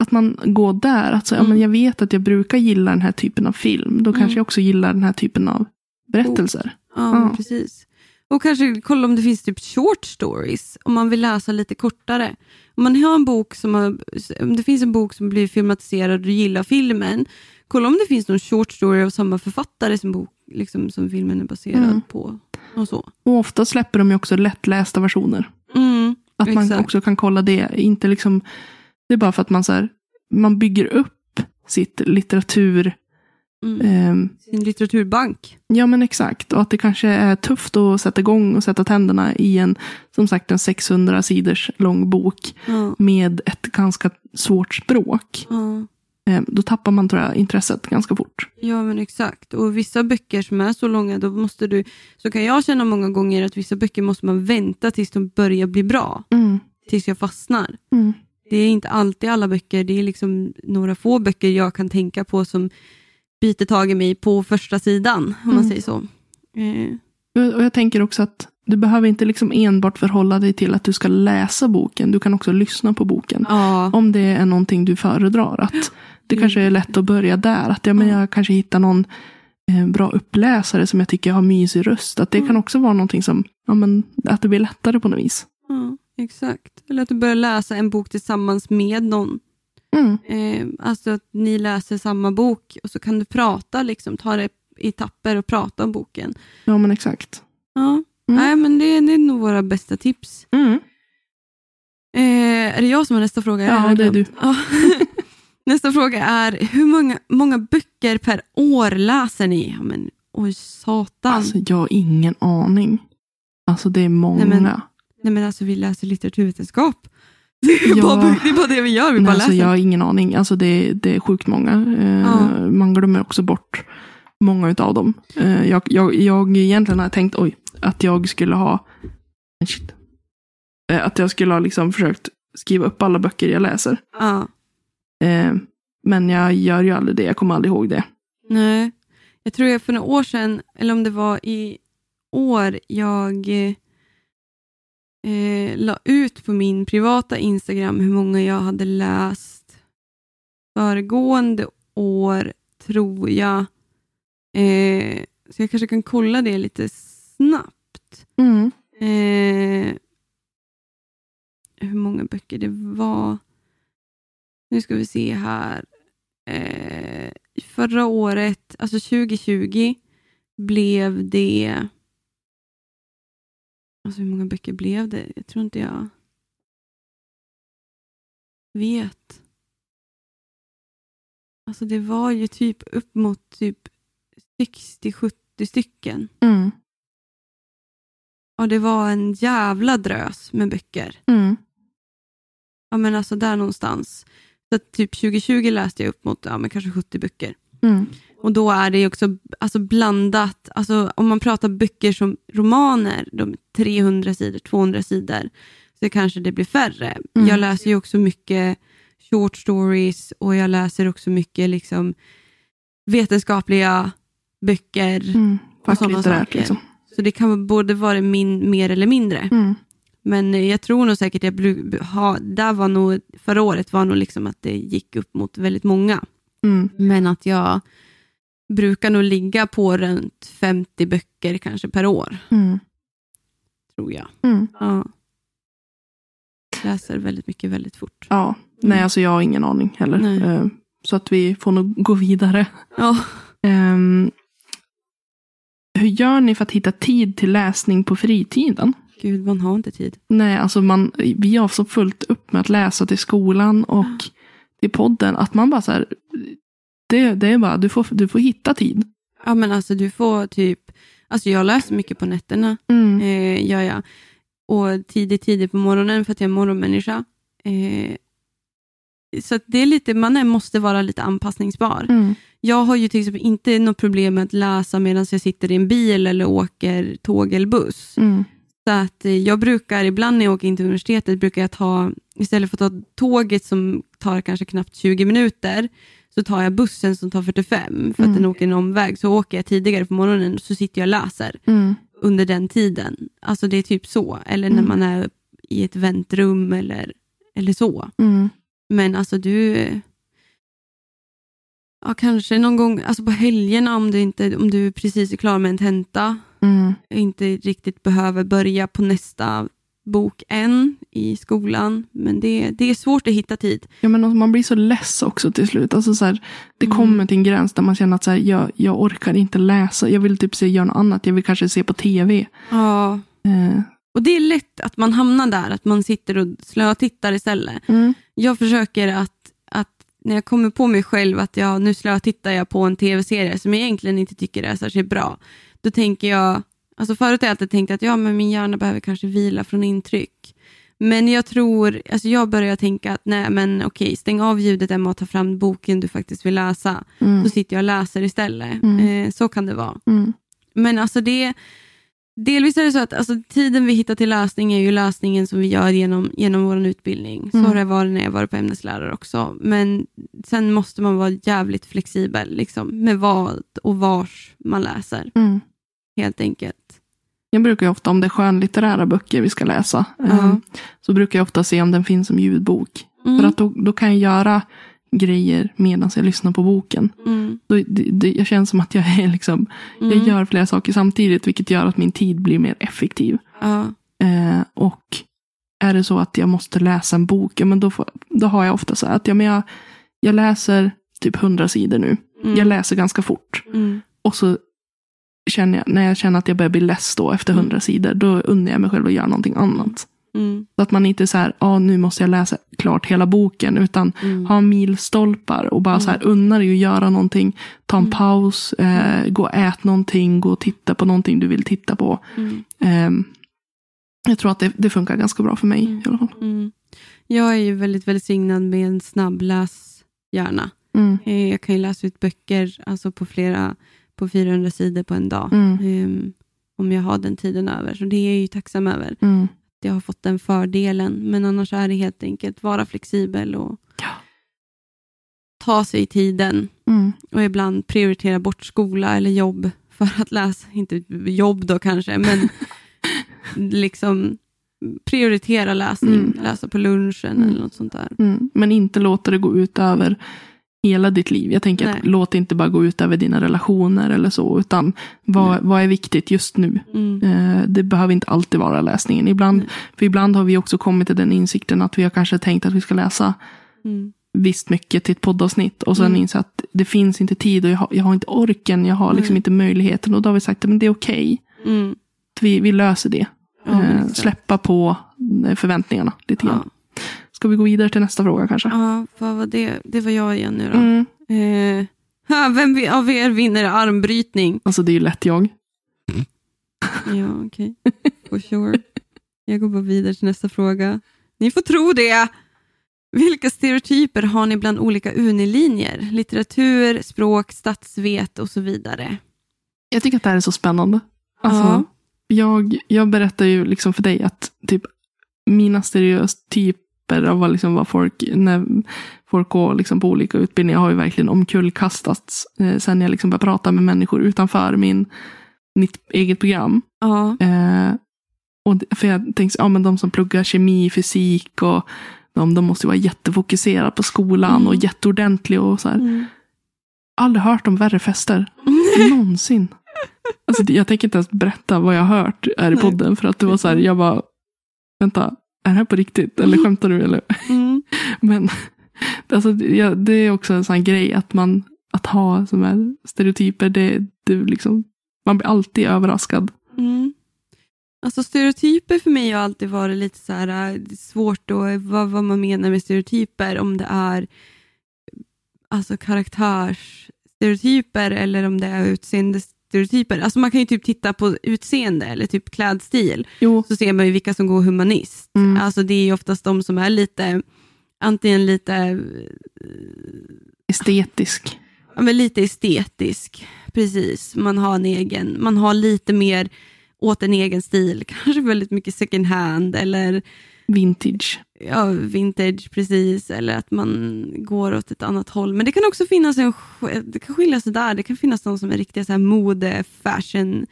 Speaker 2: att man går där. Alltså, ja,
Speaker 1: Mm.
Speaker 2: men jag vet att jag brukar gilla den här typen av film. Då kanske
Speaker 1: Mm.
Speaker 2: jag också gillar den här typen av berättelser.
Speaker 1: Ja, men
Speaker 2: Ja.
Speaker 1: precis. Och kanske kolla om det finns typ short stories, om man vill läsa lite kortare. Om man har en bok som har, om det finns en bok som blir filmatiserad och du gillar filmen, kolla om det finns någon short story av samma författare som, bok, liksom, som filmen är baserad
Speaker 2: Mm.
Speaker 1: på. Och så.
Speaker 2: Och ofta släpper de ju också lättlästa versioner.
Speaker 1: Mm,
Speaker 2: Att man
Speaker 1: Exakt.
Speaker 2: också kan kolla det. Inte liksom, det är bara för att man, så här, man bygger upp sitt litteratur.
Speaker 1: mm.
Speaker 2: ehm,
Speaker 1: Sin litteraturbank.
Speaker 2: Ja men exakt. Och att det kanske är tufft att sätta igång och sätta tänderna i en, som sagt, en 600 sidors lång bok
Speaker 1: Ja,
Speaker 2: med ett ganska svårt språk. Eh, Då tappar man tror jag intresset ganska fort.
Speaker 1: Ja men exakt. Och vissa böcker som är så långa, då måste du, så kan jag känna många gånger att vissa böcker måste man vänta tills de börjar bli bra.
Speaker 2: Mm.
Speaker 1: Tills jag fastnar.
Speaker 2: Mm.
Speaker 1: Det är inte alltid alla böcker, det är liksom några få böcker jag kan tänka på som biter tag i mig på första sidan, om man
Speaker 2: Mm.
Speaker 1: säger så. Eh,
Speaker 2: Och jag tänker också att du behöver inte liksom enbart förhålla dig till att du ska läsa boken. Du kan också lyssna på boken.
Speaker 1: ja,
Speaker 2: Om det är någonting du föredrar. Att det
Speaker 1: Mm.
Speaker 2: kanske är lätt att börja där. Att ja, men jag kanske hittar någon eh, bra uppläsare som jag tycker har mysig röst. Att det
Speaker 1: Mm.
Speaker 2: kan också vara någonting som, ja, men, att det blir lättare på något vis.
Speaker 1: ja, exakt. Eller att du börjar läsa en bok tillsammans med någon.
Speaker 2: Mm.
Speaker 1: Eh, alltså att ni läser samma bok och så kan du prata, liksom, ta det i etapper och prata om boken.
Speaker 2: Ja men exakt.
Speaker 1: Ja,
Speaker 2: Mm.
Speaker 1: Nej, men det, det är nog våra bästa tips.
Speaker 2: Mm.
Speaker 1: Eh, är det jag som har nästa fråga?
Speaker 2: Ja, det är.
Speaker 1: Ja. nästa fråga är, hur många, många böcker per år läser ni? Ja, men, oj, satan.
Speaker 2: Alltså jag har ingen aning. Alltså det är många.
Speaker 1: Nej, men- Nej, men alltså, vi läser litteraturvetenskap. Det är,
Speaker 2: Ja.
Speaker 1: bara, det är bara det vi gör, vi
Speaker 2: Nej,
Speaker 1: bara
Speaker 2: alltså
Speaker 1: läser.
Speaker 2: jag har ingen aning. Alltså det, det är sjukt många. Eh,
Speaker 1: Ja.
Speaker 2: Man glömmer också bort många av dem. Eh, jag, jag, jag egentligen har tänkt oj, att jag skulle ha shit, Eh, att jag skulle ha liksom försökt skriva upp alla böcker jag läser.
Speaker 1: Ja.
Speaker 2: Men jag gör ju aldrig det. Jag kommer aldrig ihåg det.
Speaker 1: Nej, jag tror jag för några år sedan, eller om det var i år, jag eh, la ut på min privata Instagram hur många jag hade läst föregående år, tror jag. Eh, så jag kanske kan kolla det lite snabbt. Eh, hur många böcker det var. Nu ska vi se här. Eh, förra året, alltså 2020, blev det... Alltså hur många böcker blev det? Jag tror inte jag vet. Alltså det var ju typ upp mot typ 60-70 stycken.
Speaker 2: Mm.
Speaker 1: Och det var en jävla drös med böcker.
Speaker 2: Mm.
Speaker 1: Ja men alltså där någonstans. Så typ 2020 läste jag upp mot ja, men kanske 70 böcker.
Speaker 2: Mm.
Speaker 1: Och då är det ju också alltså blandat, alltså om man pratar böcker som romaner, de 300 sidor, 200 sidor, så kanske det blir färre.
Speaker 2: Mm.
Speaker 1: Jag läser ju också mycket short stories och jag läser också mycket liksom vetenskapliga böcker.
Speaker 2: Mm.
Speaker 1: Och sådana saker.
Speaker 2: liksom.
Speaker 1: Så det kan både vara min, mer eller mindre.
Speaker 2: Mm.
Speaker 1: Men eh, jag tror nog säkert jag ha, där var nog, förra året var nog liksom att det gick upp mot väldigt många.
Speaker 2: Mm.
Speaker 1: Men att jag brukar nog ligga på runt 50 böcker kanske per år,
Speaker 2: Mm.
Speaker 1: tror jag.
Speaker 2: Mm.
Speaker 1: Ja. Läser väldigt mycket väldigt fort.
Speaker 2: Ja, nej alltså jag har ingen aning heller.
Speaker 1: Nej.
Speaker 2: Eh, Så att vi får nog gå vidare.
Speaker 1: Ja.
Speaker 2: Ehm, hur gör ni för att hitta tid till läsning på fritiden?
Speaker 1: Gud, man har inte tid.
Speaker 2: Nej, alltså man, vi har så fullt upp med att läsa till skolan och till podden att man bara så här, det, det är bara, du får, du får hitta tid.
Speaker 1: Ja, men alltså du får typ, alltså jag läser mycket på nätterna,
Speaker 2: Mm.
Speaker 1: eh, gör jag. Och tidigt, tidigt på morgonen för att jag är morgonmänniska. Eh, så det är lite, man är, måste vara lite anpassningsbar.
Speaker 2: Mm.
Speaker 1: Jag har ju till exempel inte något problem med att läsa medan jag sitter i en bil eller åker tåg eller buss.
Speaker 2: Mm.
Speaker 1: Så att eh, jag brukar, ibland när jag åker in till universitetet, brukar jag ta, istället för att ta tåget som tar kanske knappt 20 minuter, så tar jag bussen som tar 45, för att
Speaker 2: Mm.
Speaker 1: den åker en omväg. Så åker jag tidigare på morgonen så sitter jag och läser
Speaker 2: Mm.
Speaker 1: under den tiden. Alltså det är typ så. Eller när
Speaker 2: Mm.
Speaker 1: man är i ett väntrum eller, eller så.
Speaker 2: Mm.
Speaker 1: Men alltså du... Ja, kanske någon gång, alltså på helgerna om du, inte, om du precis är klar med en tenta
Speaker 2: Mm.
Speaker 1: inte riktigt behöver börja på nästa bok än i skolan. Men det, det är svårt att hitta tid.
Speaker 2: Ja, men alltså, man blir så less också till slut. Alltså, så här, det
Speaker 1: Mm.
Speaker 2: kommer till en gräns där man känner att så här, jag, jag orkar inte läsa. Jag vill typ se, göra något annat. Jag vill kanske se på tv.
Speaker 1: Ja.
Speaker 2: Eh,
Speaker 1: Och det är lätt att man hamnar där, att man sitter och slötittar istället.
Speaker 2: mm.
Speaker 1: Jag försöker att, att när jag kommer på mig själv att jag, nu slötittar jag på en tv-serie som jag egentligen inte tycker är särskilt bra. Då tänker jag, alltså förut har jag alltid tänkt att ja, men min hjärna behöver kanske vila från intryck. Men jag tror, alltså jag börjar tänka att nej men okej, stäng av ljudet Emma och ta fram boken du faktiskt vill läsa.
Speaker 2: Mm.
Speaker 1: Så sitter jag och läser istället.
Speaker 2: Mm.
Speaker 1: Eh, så kan det vara.
Speaker 2: Mm.
Speaker 1: Men alltså det, delvis är det så att alltså, tiden vi hittar till läsning är ju läsningen som vi gör genom, genom vår utbildning. Så
Speaker 2: Mm.
Speaker 1: har det varit när jag varit på ämneslärare också. Men sen måste man vara jävligt flexibel liksom, med vad och vars man läser.
Speaker 2: Mm.
Speaker 1: Helt enkelt.
Speaker 2: Jag brukar ju ofta, om det är skönlitterära böcker vi ska läsa,
Speaker 1: Ja.
Speaker 2: så brukar jag ofta se om den finns som ljudbok.
Speaker 1: Mm.
Speaker 2: För att då, då kan jag göra grejer medan jag lyssnar på boken.
Speaker 1: Mm.
Speaker 2: Då, det, det, jag känner som att jag är liksom,
Speaker 1: Mm.
Speaker 2: jag gör flera saker samtidigt, vilket gör att min tid blir mer effektiv. Eh, och är det så att jag måste läsa en bok, ja, men då, får, då har jag ofta så här att ja, men jag, jag läser typ hundra sidor nu.
Speaker 1: Mm.
Speaker 2: Jag läser ganska fort.
Speaker 1: Mm.
Speaker 2: Och så känner jag, när jag känner att jag börjar bli less då efter
Speaker 1: Mm.
Speaker 2: hundra sidor, då unnar jag mig själv att göra någonting annat.
Speaker 1: Mm.
Speaker 2: Så att man inte är så här, ah, nu måste jag läsa klart hela boken, utan
Speaker 1: Mm.
Speaker 2: ha milstolpar och bara så här, unna dig att göra någonting, ta en
Speaker 1: Mm.
Speaker 2: paus, eh, gå och ät någonting, gå och titta på någonting du vill titta på.
Speaker 1: Mm.
Speaker 2: Ehm, jag tror att det, det funkar ganska bra för mig
Speaker 1: Mm.
Speaker 2: i alla fall.
Speaker 1: Mm. Jag är ju väldigt välsignad med en snabbläshjärna.
Speaker 2: Mm.
Speaker 1: Eh, Jag kan ju läsa ut böcker alltså på flera på 400 sidor på en dag.
Speaker 2: Mm.
Speaker 1: Ehm, om jag har den tiden över. Så det är jag ju tacksam över.
Speaker 2: Mm.
Speaker 1: Att jag har fått den fördelen. Men annars är det helt enkelt vara flexibel och
Speaker 2: Ja.
Speaker 1: ta sig tiden.
Speaker 2: Mm.
Speaker 1: Och ibland prioritera bort skola eller jobb för att läsa. Inte jobb då kanske, men liksom prioritera läsning.
Speaker 2: Mm.
Speaker 1: Läsa på lunchen eller något sånt där.
Speaker 2: Mm. Men inte låta det gå ut över hela ditt liv. Jag tänker att låt det inte bara gå ut över dina relationer eller så, utan vad,
Speaker 1: Nej.
Speaker 2: vad är viktigt just nu?
Speaker 1: Mm.
Speaker 2: Eh, det behöver inte alltid vara läsningen. Ibland,
Speaker 1: Nej.
Speaker 2: för ibland har vi också kommit till den insikten att vi har kanske tänkt att vi ska läsa
Speaker 1: Mm.
Speaker 2: visst mycket till ett poddavsnitt och sen
Speaker 1: Mm.
Speaker 2: inser att det finns inte tid och jag har, jag har inte orken, jag har liksom inte möjligheten. Och då har vi sagt att det är okej.
Speaker 1: Mm.
Speaker 2: att Vi, vi löser det.
Speaker 1: Ja, men
Speaker 2: eh, släppa på förväntningarna lite grann.
Speaker 1: Ja.
Speaker 2: Ska vi gå vidare till nästa fråga kanske?
Speaker 1: ja, vad var det? Det var jag igen nu då.
Speaker 2: Mm.
Speaker 1: Eh, ha, vem av er vinner armbrytning?
Speaker 2: Alltså det är ju lätt jag.
Speaker 1: Ja, okej. For sure. Jag går bara vidare till nästa fråga. Ni får tro det. Vilka stereotyper har ni bland olika unilinjer? Litteratur, språk, statsvet och så vidare.
Speaker 2: Jag tycker att det här är så spännande. Alltså,
Speaker 1: Ja.
Speaker 2: jag, jag berättar ju liksom för dig att typ mina stereotyper av vad, liksom vad folk, när folk går liksom på olika utbildningar har ju verkligen omkullkastats eh, sen jag liksom började prata med människor utanför min, mitt eget program.
Speaker 1: Ja,
Speaker 2: Eh, och för jag tänkte, ja men de som pluggar kemi, fysik och de, de måste ju vara jättefokuserade på skolan
Speaker 1: Mm.
Speaker 2: och jätteordentliga och så här.
Speaker 1: mm.
Speaker 2: Aldrig hört om värre fester. Någonsin. Alltså, jag tänker inte ens berätta vad jag har hört här i podden. För att det var så här, jag bara, vänta, är det här på riktigt? Eller skämtar du? Eller?
Speaker 1: Mm.
Speaker 2: Men alltså, det- ja, det är också en sån grej att man, att ha såna här stereotyper, det, det liksom, man blir alltid överraskad.
Speaker 1: Mm. Alltså stereotyper för mig har alltid varit lite så här, äh, är svårt att vad, vad man menar med stereotyper. Om det är alltså karaktärsstereotyper eller om det är utseendestereotyper. Alltså man kan ju typ titta på utseende eller typ klädstil.
Speaker 2: Jo.
Speaker 1: Så ser man ju vilka som går humanist.
Speaker 2: Mm.
Speaker 1: Alltså det är ju oftast de som är lite, antingen lite
Speaker 2: Estetisk.
Speaker 1: ja, men lite estetisk. Precis, man har en egen, man har lite mer åt en egen stil. Kanske väldigt mycket second hand eller
Speaker 2: Vintage.
Speaker 1: Ja, vintage precis. Eller att man går åt ett annat håll. Men det kan också finnas en, det kan skilja sig där. Det kan finnas de som är riktiga så här mode, fashion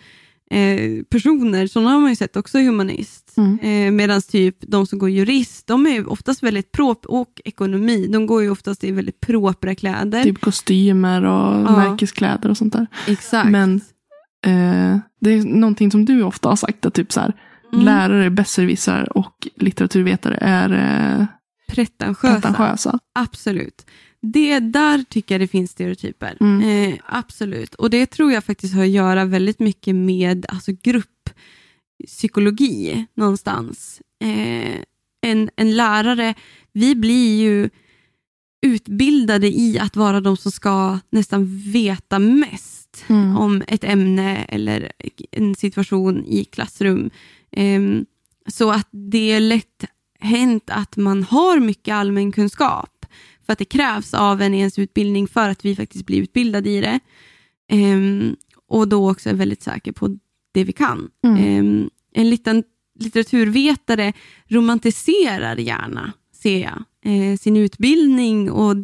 Speaker 1: eh, personer. Sådana har man ju sett också i humanist.
Speaker 2: Mm.
Speaker 1: Eh, Medan typ de som går jurist, de är ju oftast väldigt prop och ekonomi. De går ju oftast i väldigt propra kläder.
Speaker 2: Typ kostymer och
Speaker 1: Ja.
Speaker 2: märkeskläder och sånt där.
Speaker 1: Exakt.
Speaker 2: Men eh, det är någonting som du ofta har sagt, att typ så här,
Speaker 1: Mm.
Speaker 2: lärare, besserwissrar och litteraturvetare är eh,
Speaker 1: pretentiösa.
Speaker 2: pretentiösa.
Speaker 1: Absolut. Det där tycker jag det finns stereotyper.
Speaker 2: Mm.
Speaker 1: Eh, absolut. Och det tror jag faktiskt har att göra väldigt mycket med alltså, grupppsykologi någonstans. Eh, en, en lärare, vi blir ju utbildade i att vara de som ska nästan veta mest
Speaker 2: Mm.
Speaker 1: om ett ämne eller en situation i klassrum. Ehm, så att det är lätt hänt att man har mycket allmän kunskap för att det krävs av en ens utbildning för att vi faktiskt blir utbildade i det. Ehm, och då också är väldigt säker på det vi kan.
Speaker 2: Mm.
Speaker 1: Ehm, en liten litteraturvetare romantiserar gärna, ser jag, eh, sin utbildning och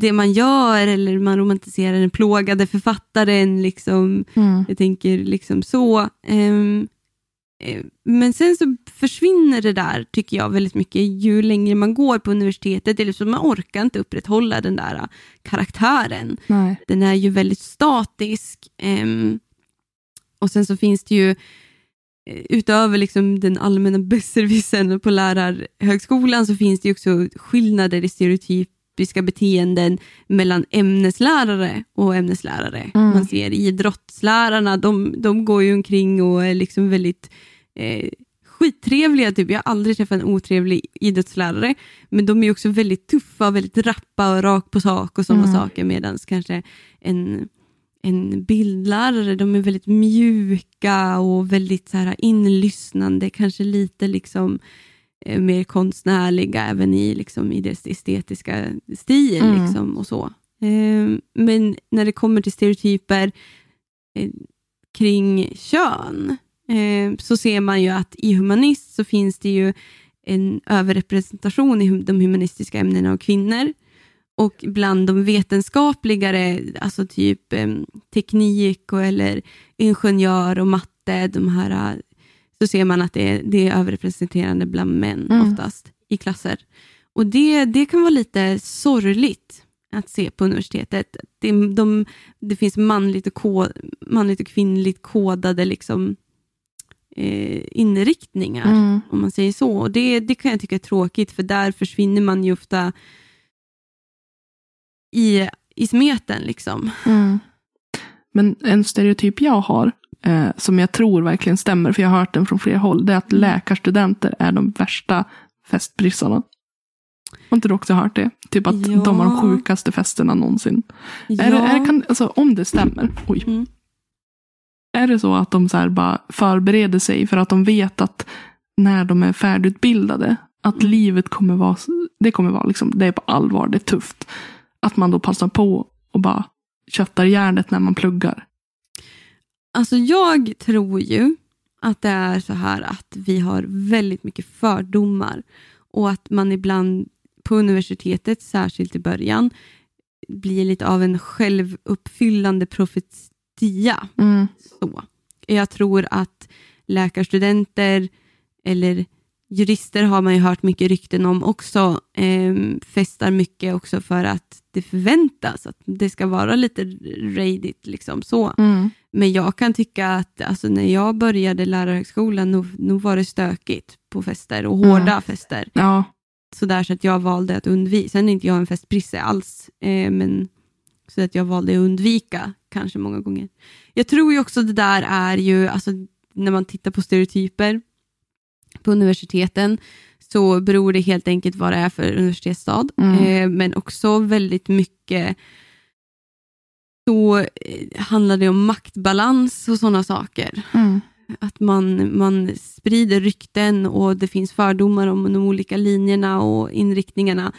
Speaker 1: det man gör eller man romantiserar den plågade författaren. Liksom,
Speaker 2: Mm.
Speaker 1: jag tänker liksom så. Men sen så försvinner det där, tycker jag, väldigt mycket ju längre man går på universitetet. Eller så man orkar inte upprätthålla den där eh, karaktären.
Speaker 2: Nej.
Speaker 1: Den är ju väldigt statisk. ehm, och sen så finns det ju eh, utöver liksom den allmänna besserwissern på lärarhögskolan så finns det ju också skillnader i stereotypiska beteenden mellan ämneslärare och ämneslärare.
Speaker 2: Mm.
Speaker 1: Man ser idrottslärarna, de, de går ju omkring och är liksom väldigt eh, skittrevliga. Typ. Jag har aldrig träffat en otrevlig idrottslärare. Men de är också väldigt tuffa, väldigt rappa och rakt på sak och sådana
Speaker 2: Mm.
Speaker 1: saker. Medan kanske en, en bildlärare, de är väldigt mjuka och väldigt så här inlyssnande. Kanske lite liksom eh, mer konstnärliga även i, liksom, i deras estetiska stil.
Speaker 2: Mm.
Speaker 1: Liksom, och så. Eh, men när det kommer till stereotyper eh, kring kön eh, så ser man ju att i humanist så finns det ju en överrepresentation i de humanistiska ämnena av kvinnor. Och bland de vetenskapligare, alltså typ eh, teknik och, eller ingenjör och matte, de här, eh, så ser man att det är, det är överrepresenterande bland män
Speaker 2: Mm.
Speaker 1: oftast i klasser. Och det, det kan vara lite sorgligt att se på universitetet. Det, de, det finns manligt och, ko, manligt och kvinnligt kodade liksom, eh, inriktningar,
Speaker 2: Mm.
Speaker 1: om man säger så. Och det, det kan jag tycka är tråkigt, för där försvinner man ju ofta i, i smeten. Liksom.
Speaker 2: Mm. Men en stereotyp jag har, eh, som jag tror verkligen stämmer, för jag har hört den från flera håll, det är att
Speaker 1: Mm.
Speaker 2: läkarstudenter är de värsta festbrissarna. Har inte du också hört det? Typ att
Speaker 1: Ja.
Speaker 2: de har de sjukaste festerna någonsin.
Speaker 1: Ja.
Speaker 2: Är är kan, alltså, om det stämmer, oj.
Speaker 1: Mm.
Speaker 2: Är det så att de så bara förbereder sig för att de vet att när de är färdigutbildade, att
Speaker 1: Mm.
Speaker 2: livet kommer vara, det kommer vara liksom, det är på allvar, det är tufft. Att man då passar på och bara köttar järnet när man pluggar.
Speaker 1: Alltså jag tror ju att det är så här att vi har väldigt mycket fördomar och att man ibland på universitetet, särskilt i början, blir lite av en självuppfyllande profetia.
Speaker 2: Mm.
Speaker 1: Så. Jag tror att läkarstudenter eller jurister har man ju hört mycket rykten om också, eh, festar mycket också för att det förväntas att det ska vara lite raidigt. Liksom, så.
Speaker 2: Mm.
Speaker 1: Men jag kan tycka att alltså, när jag började lärarhögskolan, nog, nog var det stökigt på fester och
Speaker 2: Mm.
Speaker 1: hårda fester.
Speaker 2: Ja.
Speaker 1: Sådär så att jag valde att undvika. Sen är inte jag en festprisse alls, eh, men så att jag valde att undvika kanske många gånger. Jag tror ju också det där är ju, alltså när man tittar på stereotyper på universiteten, så beror det helt enkelt vad det är för universitetsstad,
Speaker 2: Mm.
Speaker 1: eh, men också väldigt mycket så eh, handlar det om maktbalans och sådana saker.
Speaker 2: Mm.
Speaker 1: Att man, man sprider rykten och det finns fördomar om de olika linjerna och inriktningarna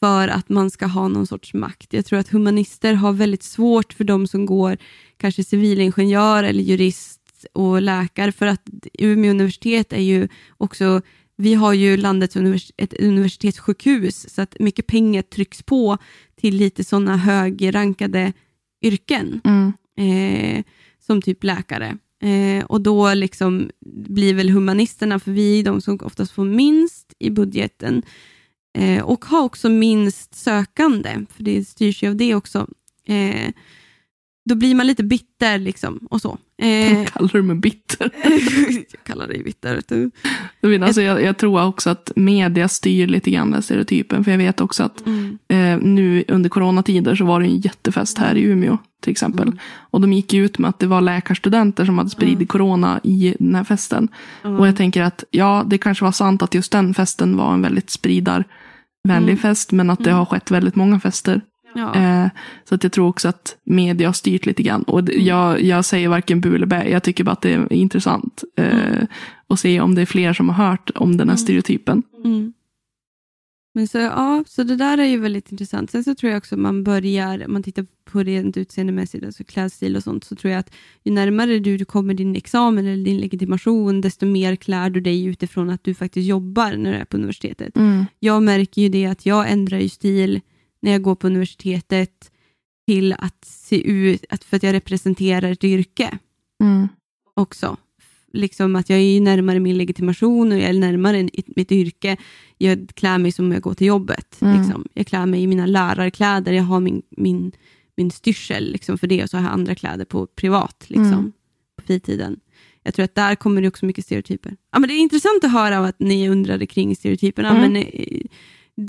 Speaker 1: för att man ska ha någon sorts makt. Jag tror att humanister har väldigt svårt för de som går kanske civilingenjör eller jurist och läkare för att Umeå universitet är ju också vi har ju landets univers ett universitetssjukhus så att mycket pengar trycks på till lite sådana högrankade yrken
Speaker 2: Mm.
Speaker 1: eh, som typ läkare. Eh, och då liksom blir väl humanisterna, för vi är de som oftast får minst i budgeten Eh, och ha också minst sökande, för det styrs ju av det också. Eh, då blir man lite bitter liksom och så. Eh,
Speaker 2: Kallar du mig bitter?
Speaker 1: jag kallar dig bitter. Du.
Speaker 2: Jag, alltså, jag, jag tror också att media styr lite grann den stereotypen. För jag vet också att
Speaker 1: Mm.
Speaker 2: eh, nu under coronatider så var det en jättefest här i Umeå till exempel.
Speaker 1: Mm.
Speaker 2: Och de gick ut med att det var läkarstudenter som hade spridit
Speaker 1: Mm.
Speaker 2: corona i den här festen. Och jag tänker att ja, det kanske var sant att just den festen var en väldigt spridarvänlig
Speaker 1: Mm.
Speaker 2: fest. Men att det
Speaker 1: Mm.
Speaker 2: har skett väldigt många fester.
Speaker 1: Ja.
Speaker 2: Eh, så att jag tror också att media har styrt lite grann. Och
Speaker 1: Mm.
Speaker 2: det- jag, jag säger varken bu eller bä. Jag tycker bara att det är intressant. Eh,
Speaker 1: Mm.
Speaker 2: Och se om det är fler som har hört om den här
Speaker 1: Mm.
Speaker 2: stereotypen.
Speaker 1: Mm. Men så, ja, så det där är ju väldigt intressant. Sen så tror jag också man börjar, om man tittar på rent utseendemässigt, alltså klädstil och sånt, så tror jag att ju närmare du, du kommer din examen eller din legitimation, desto mer klär du dig utifrån att du faktiskt jobbar när du är på universitetet. Jag märker ju det att jag ändrar ju stil när jag går på universitetet till att se ut, att för att jag representerar ett yrke
Speaker 2: Mm.
Speaker 1: också. Liksom att jag är närmare min legitimation och jag är närmare mitt yrke. Jag klär mig som jag går till jobbet.
Speaker 2: Mm.
Speaker 1: Liksom. Jag klär mig i mina lärarkläder, jag har min, min, min styrsel liksom, för det och så har jag andra kläder på privat, liksom,
Speaker 2: Mm.
Speaker 1: på fritiden. Jag tror att där kommer det också mycket stereotyper. Ja, men det är intressant att höra att ni undrade kring stereotyperna,
Speaker 2: Mm.
Speaker 1: men eh,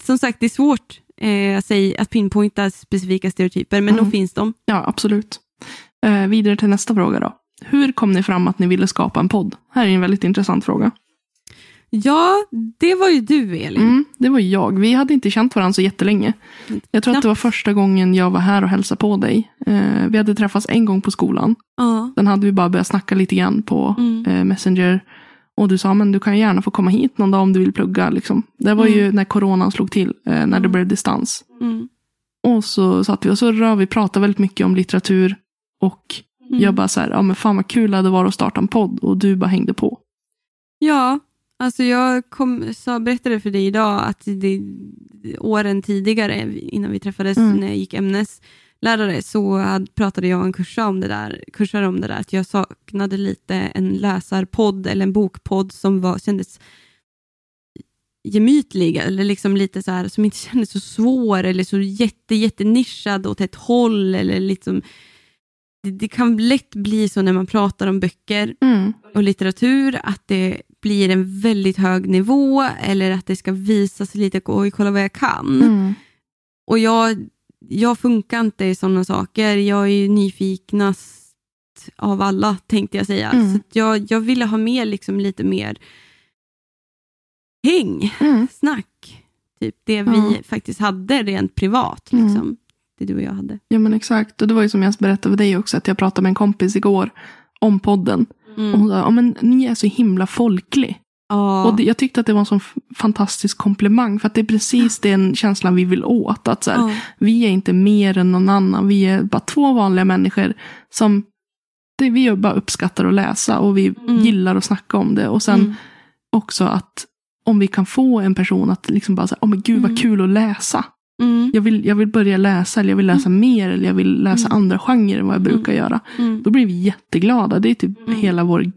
Speaker 1: som sagt, det är svårt eh, att, säga, att pinpointa specifika stereotyper, men
Speaker 2: Mm.
Speaker 1: nog finns de.
Speaker 2: Ja, absolut. Eh, vidare till nästa fråga då. Hur kom ni fram att ni ville skapa en podd? Här är en väldigt intressant fråga.
Speaker 1: Ja, det var ju du Elin.
Speaker 2: Mm, det var jag. Vi hade inte känt varandra så jättelänge. Jag tror att det var första gången jag var här och hälsade på dig. Eh, vi hade träffats en gång på skolan.
Speaker 1: Ja.
Speaker 2: Sen hade vi bara börjat snacka lite grann på
Speaker 1: Mm.
Speaker 2: eh, Messenger. Och du sa, men du kan gärna få komma hit någon dag om du vill plugga. Liksom. Det var ju när coronan slog till, eh, när det
Speaker 1: Mm.
Speaker 2: blev distans.
Speaker 1: Mm.
Speaker 2: Och så satt vi och surrade, vi pratade väldigt mycket om litteratur. Och
Speaker 1: Mm.
Speaker 2: jag bara så här, ja men fan vad kul det hade varit att starta en podd. Och du bara hängde på.
Speaker 1: Ja, alltså jag kom, sa, berättade för dig idag att det, åren tidigare, innan vi träffades,
Speaker 2: Mm.
Speaker 1: när jag gick ämneslärare, så pratade jag en kursare om det där, kursare om det där, att jag saknade lite en läsarpodd eller en bokpodd som var, kändes gemytlig, eller liksom lite så här, som inte kändes så svår eller så jätte, jättenischad åt ett håll. Eller liksom, det, det kan lätt bli så när man pratar om böcker
Speaker 2: Mm.
Speaker 1: och litteratur att det blir en väldigt hög nivå eller att det ska visas lite, oj kolla vad jag kan.
Speaker 2: Mm.
Speaker 1: Och jag, jag funkar inte i sådana saker. Jag är ju nyfiknast av alla tänkte jag säga.
Speaker 2: Mm.
Speaker 1: Så jag, jag ville ha med liksom lite mer häng,
Speaker 2: Mm.
Speaker 1: snack. Typ det
Speaker 2: Ja.
Speaker 1: vi faktiskt hade rent privat.
Speaker 2: Mm.
Speaker 1: Liksom. Det du och jag hade.
Speaker 2: Ja men exakt. Och det var ju som jag berättade för dig också. Att jag pratade med en kompis igår om podden. Och hon sa, ja men ni är så himla folklig.
Speaker 1: Ja.
Speaker 2: Och det, jag tyckte att det var en sån fantastisk komplimang. För att det är precis den känslan vi vill åt. Att så här,
Speaker 1: ja.
Speaker 2: Vi är inte mer än någon annan. Vi är bara två vanliga människor. Som det, vi bara uppskattar att läsa. Och vi
Speaker 1: Mm.
Speaker 2: gillar att snacka om det. Och sen
Speaker 1: Mm.
Speaker 2: också att om vi kan få en person att liksom bara säga, åh men gud vad
Speaker 1: Mm.
Speaker 2: kul att läsa.
Speaker 1: Mm.
Speaker 2: Jag vill, jag vill börja läsa, eller jag vill läsa mer, eller jag vill läsa
Speaker 1: Mm.
Speaker 2: andra genrer än vad jag brukar göra.
Speaker 1: Mm.
Speaker 2: Då blir vi jätteglada. Det är typ
Speaker 1: Mm.
Speaker 2: hela vår,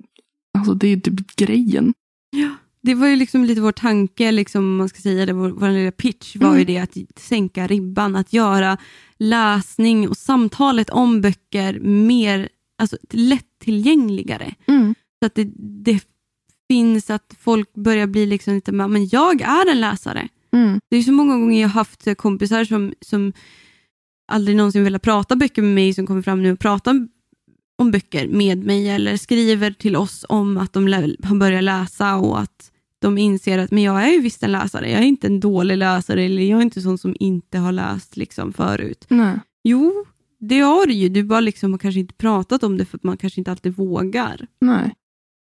Speaker 2: alltså det är typ grejen.
Speaker 1: Det var ju liksom lite vår tanke, liksom, om man ska säga det, vår, vår lilla pitch var ju
Speaker 2: Mm.
Speaker 1: det att sänka ribban, att göra läsning och samtalet om böcker mer alltså, lättillgängligare. Så att det, det finns att folk börjar bli liksom lite, men jag är en läsare.
Speaker 2: Mm.
Speaker 1: Det är så många gånger jag har haft kompisar som, som aldrig någonsin velat prata böcker med mig som kommer fram nu och pratar om böcker med mig eller skriver till oss om att de har börjat läsa och att de inser att men jag är ju visst en läsare. Jag är inte en dålig läsare eller jag är inte sån som inte har läst liksom förut.
Speaker 2: Nej.
Speaker 1: Jo, det har du ju. Du bara liksom har kanske inte pratat om det för att man kanske inte alltid vågar.
Speaker 2: Nej.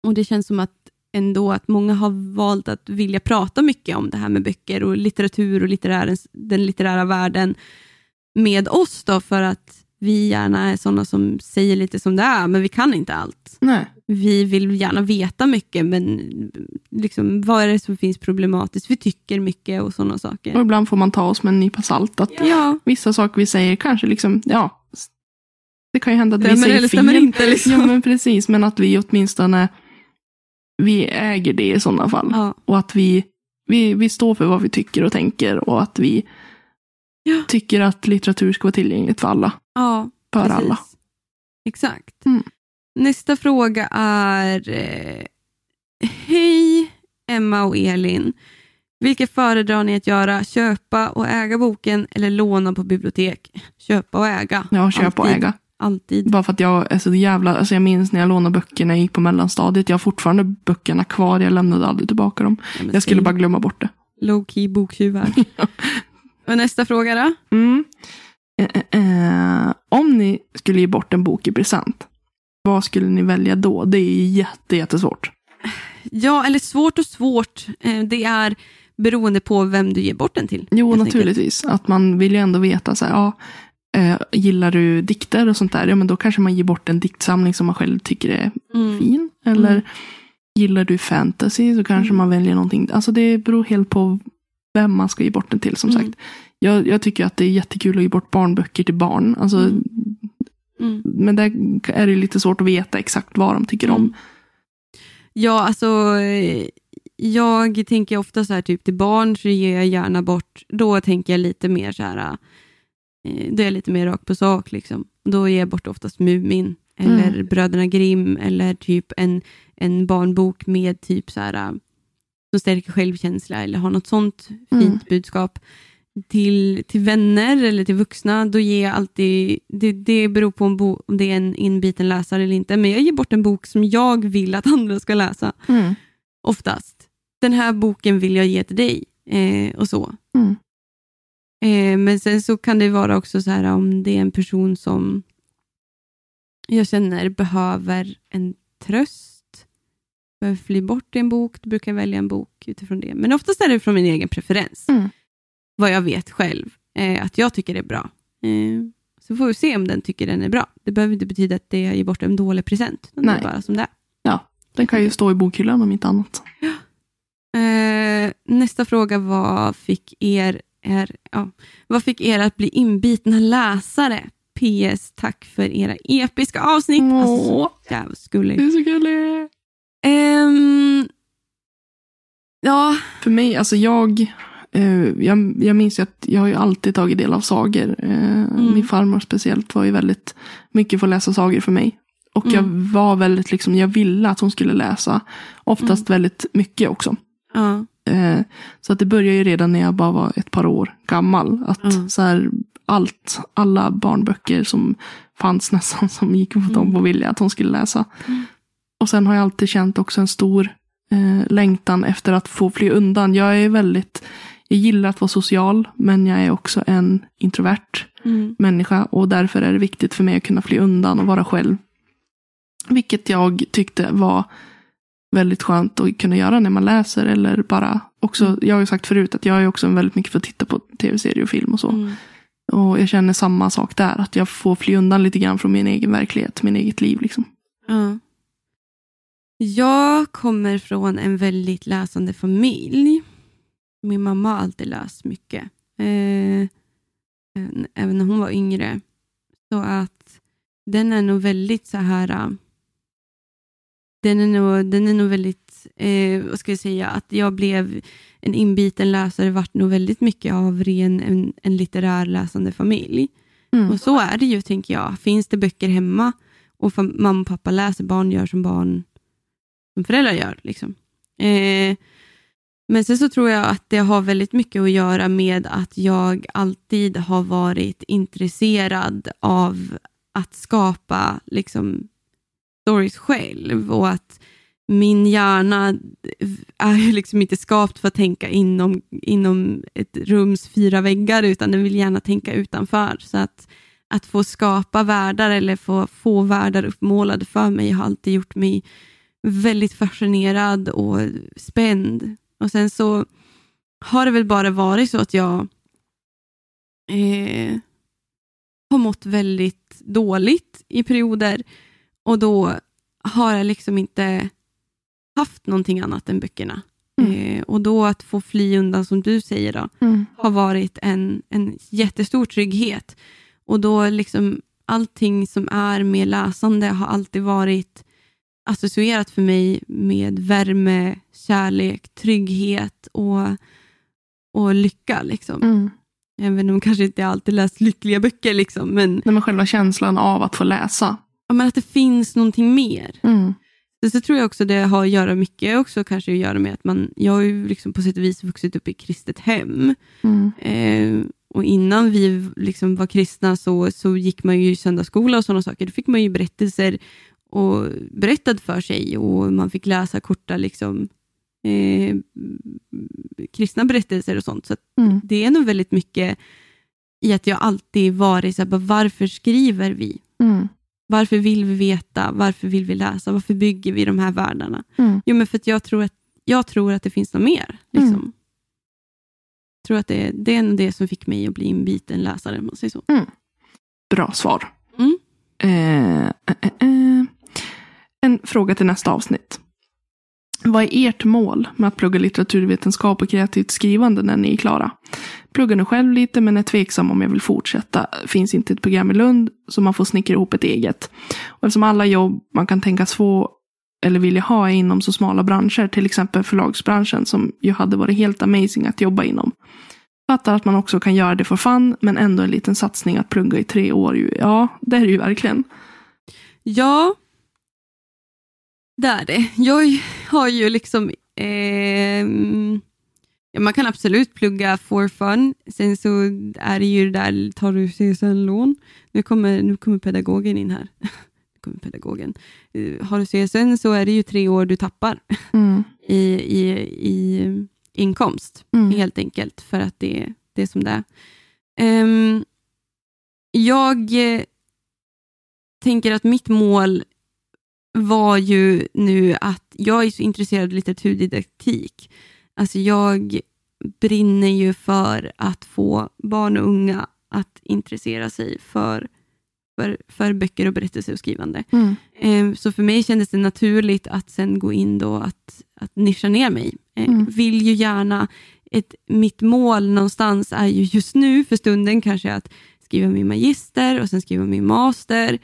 Speaker 1: Och det känns som att ändå att många har valt att vilja prata mycket om det här med böcker och litteratur och litterärens, den litterära världen med oss då för att vi gärna är sådana som säger lite som det är, men vi kan inte allt.
Speaker 2: Nej.
Speaker 1: Vi vill gärna veta mycket, men liksom, vad är det som finns problematiskt? Vi tycker mycket och sådana
Speaker 2: Och
Speaker 1: saker.
Speaker 2: ibland får man ta oss med en nypa salt. Att
Speaker 1: Ja,
Speaker 2: vissa saker vi säger kanske liksom, ja. Det kan ju hända att vi säger
Speaker 1: eller
Speaker 2: fel.
Speaker 1: stämmer inte. Liksom.
Speaker 2: Ja men precis, men att vi åtminstone vi äger det i sådana fall.
Speaker 1: Ja.
Speaker 2: Och att vi, vi, vi står för vad vi tycker och tänker och att vi
Speaker 1: Ja.
Speaker 2: tycker att litteratur ska vara tillgängligt för alla.
Speaker 1: Ja,
Speaker 2: För
Speaker 1: precis.
Speaker 2: alla.
Speaker 1: Exakt.
Speaker 2: Mm.
Speaker 1: Nästa fråga är eh, Hej Emma och Elin. Vilket föredrar ni att göra? Köpa och äga boken eller låna på bibliotek? Köpa och äga.
Speaker 2: Ja, köpa och
Speaker 1: Alltid.
Speaker 2: äga.
Speaker 1: Alltid.
Speaker 2: Bara för att jag är så jävla, alltså jag minns när jag lånade böcker när jag gick på mellanstadiet. Jag har fortfarande böckerna kvar, jag lämnade aldrig tillbaka dem.
Speaker 1: Ja,
Speaker 2: Jag skulle bara glömma bort det.
Speaker 1: Low key boktjuvar. och nästa fråga då?
Speaker 2: Mm. Eh, eh, eh, om ni skulle ge bort en bok i present, vad skulle ni välja då? Det är jätte, jättesvårt.
Speaker 1: Ja, eller svårt och svårt. Eh, Det är beroende på vem du ger bort den till.
Speaker 2: Jo,
Speaker 1: enkelt.
Speaker 2: naturligtvis. Att man vill ju ändå veta så här, ja, gillar du dikter och sånt där, ja men då kanske man ger bort en diktsamling som man själv tycker är
Speaker 1: Mm.
Speaker 2: fin. Eller
Speaker 1: Mm.
Speaker 2: gillar du fantasy så kanske
Speaker 1: Mm.
Speaker 2: man väljer någonting. Alltså det beror helt på vem man ska ge bort den till som
Speaker 1: Mm.
Speaker 2: sagt. Jag, jag tycker att det är jättekul att ge bort barnböcker till barn. Alltså,
Speaker 1: Mm. Mm.
Speaker 2: Men där är det lite svårt att veta exakt vad de tycker om.
Speaker 1: Mm. Ja, alltså jag tänker ofta så här typ till barn så ger jag gärna bort, då tänker jag lite mer så här, eh, då är jag lite mer rakt på sak liksom. Då ger jag bort oftast Mumin eller
Speaker 2: Mm.
Speaker 1: Bröderna Grimm eller typ en, en barnbok med typ så här eh, som stärker självkänsla eller har något sånt
Speaker 2: Mm.
Speaker 1: fint budskap. Till, till vänner eller till vuxna, då ger jag alltid, det, det beror på om, om det är en inbiten läsare eller inte, men jag ger bort en bok som jag vill att andra ska läsa.
Speaker 2: Mm.
Speaker 1: Oftast. den här boken vill jag ge till dig eh, och så.
Speaker 2: Mm.
Speaker 1: Eh, men sen så kan det vara också så här om det är en person som jag känner behöver en tröst, behöver fly bort i en bok, då brukar jag välja en bok utifrån det. Men oftast är det från min egen preferens.
Speaker 2: Mm.
Speaker 1: Vad jag vet själv, eh, att jag tycker det är bra. Eh, så får vi se om den tycker den är bra. Det behöver inte betyda att det ger bort en dålig present. Det är
Speaker 2: Nej.
Speaker 1: bara som det är.
Speaker 2: Den kan ju stå i bokhyllan om inte annat.
Speaker 1: Eh, nästa fråga var, fick er, er, ja, vad fick er att bli inbitna läsare? PS, tack för era episka avsnitt. Alltså,
Speaker 2: Åh,
Speaker 1: jävligt
Speaker 2: det
Speaker 1: gulligt.
Speaker 2: är så gulligt.
Speaker 1: Ehm, ja,
Speaker 2: För mig, alltså jag, jag, jag minns ju att jag har ju alltid tagit del av sagor. Eh, Min farmor speciellt var ju väldigt mycket för att läsa sagor för mig. Och jag var väldigt, liksom, jag ville att hon skulle läsa. Oftast väldigt mycket också.
Speaker 1: ja,
Speaker 2: Eh, så att det började ju redan när jag bara var ett par år gammal. Att
Speaker 1: Mm.
Speaker 2: så här, allt, alla barnböcker som fanns nästan som gick på dem och ville att hon skulle läsa. Och sen har jag alltid känt också en stor eh, längtan efter att få fly undan. Jag är väldigt, jag gillar att vara social, men jag är också en introvert
Speaker 1: mm,
Speaker 2: människa och därför är det viktigt för mig att kunna fly undan och vara själv. Vilket jag tyckte var väldigt skönt att kunna göra när man läser eller bara också, jag har ju sagt förut att jag är också väldigt mycket för att titta på tv-serier och film och så.
Speaker 1: mm,
Speaker 2: Och jag känner samma sak där, att jag får fly undan lite grann från min egen verklighet, min eget liv liksom.
Speaker 1: ja. Jag kommer från en väldigt läsande familj. Min mamma har alltid läst mycket. Eh, även när hon var yngre. Så att den är nog väldigt så här... äh, Den är nog, den är nog väldigt, eh, vad ska jag säga, att jag blev en inbiten läsare vart nog väldigt mycket av ren en, en litterär läsande familj.
Speaker 2: Mm.
Speaker 1: Och så är det ju, tänker jag. Finns det böcker hemma och mamma och pappa läser, barn gör som barn som föräldrar gör. Liksom. Eh, men sen så tror jag att det har väldigt mycket att göra med att jag alltid har varit intresserad av att skapa liksom, stories själv och att min hjärna är ju liksom inte skapt för att tänka inom, inom ett rums fyra väggar utan den vill gärna tänka utanför. Så att, att få skapa världar eller få, få världar uppmålade för mig har alltid gjort mig väldigt fascinerad och spänd. Och sen så har det väl bara varit så att jag eh, har mått väldigt dåligt i perioder och då har jag liksom inte haft någonting annat än böckerna.
Speaker 2: Mm.
Speaker 1: Eh, och då att få fly undan, som du säger, då,
Speaker 2: Mm.
Speaker 1: har varit en, en jättestor trygghet. Och då liksom allting som är med läsande har alltid varit associerat för mig med värme, kärlek, trygghet och, och lycka. Liksom.
Speaker 2: Mm.
Speaker 1: Även om kanske inte alltid läst lyckliga böcker, liksom, men,
Speaker 2: Nej, men själva känslan av att få läsa.
Speaker 1: ja, men att det finns någonting mer.
Speaker 2: Mm.
Speaker 1: Så, så tror jag också det har att göra mycket också kanske att göra med att man, jag har ju liksom på sätt och vis vuxit upp i kristet hem.
Speaker 2: Mm.
Speaker 1: Eh, och innan vi liksom var kristna så, så gick man ju i söndagsskola och sådana saker. Då fick man ju berättelser och berättad för sig och man fick läsa korta liksom, eh, kristna berättelser och sånt. Så
Speaker 2: Mm.
Speaker 1: det är nog väldigt mycket i att jag alltid varit så här, bara, varför skriver vi?
Speaker 2: Mm.
Speaker 1: Varför vill vi veta? Varför vill vi läsa? Varför bygger vi de här världarna?
Speaker 2: Mm.
Speaker 1: Jo, men för att jag tror att, jag tror att det finns något mer. Liksom.
Speaker 2: Mm.
Speaker 1: Jag tror att det, det är det som fick mig att bli en biten läsare, om man säger så.
Speaker 2: Bra svar.
Speaker 1: Mm.
Speaker 2: Eh, eh, eh. En fråga till nästa avsnitt. Vad är ert mål med att plugga litteraturvetenskap och kreativt skrivande när ni är klara? Pluggar nu själv lite men är tveksam om jag vill fortsätta. Finns inte ett program i Lund så man får snickra ihop ett eget. Och eftersom alla jobb man kan tänkas få eller vilja ha är inom så smala branscher, till exempel förlagsbranschen som ju hade varit helt amazing att jobba inom. Fattar att man också kan göra det för fun, men ändå en liten satsning att plugga i tre år. Ja, det är det ju verkligen.
Speaker 1: Ja, det är det. Jag har ju liksom... ehm, ja, man kan absolut plugga for fun. Sen så är det ju det där, tar du CSN-lån? Nu kommer, nu kommer pedagogen in här. Nu kommer pedagogen. Eh, Har du CSN så är det ju tre år du tappar
Speaker 2: Mm.
Speaker 1: i, i, i inkomst,
Speaker 2: Mm.
Speaker 1: helt enkelt, för att det, det är som det är. Ehm, jag eh, tänker att mitt mål var ju nu att jag är så intresserad av litteraturdidaktik. Alltså jag brinner ju för att få barn och unga att intressera sig för, för, för böcker och berättelser och skrivande.
Speaker 2: Mm.
Speaker 1: Eh, Så för mig kändes det naturligt att sen gå in då att, att nischa ner mig. Eh,
Speaker 2: Mm.
Speaker 1: Vill ju gärna, ett, mitt mål någonstans är ju just nu för stunden kanske att skriva min magister och sen skriva min master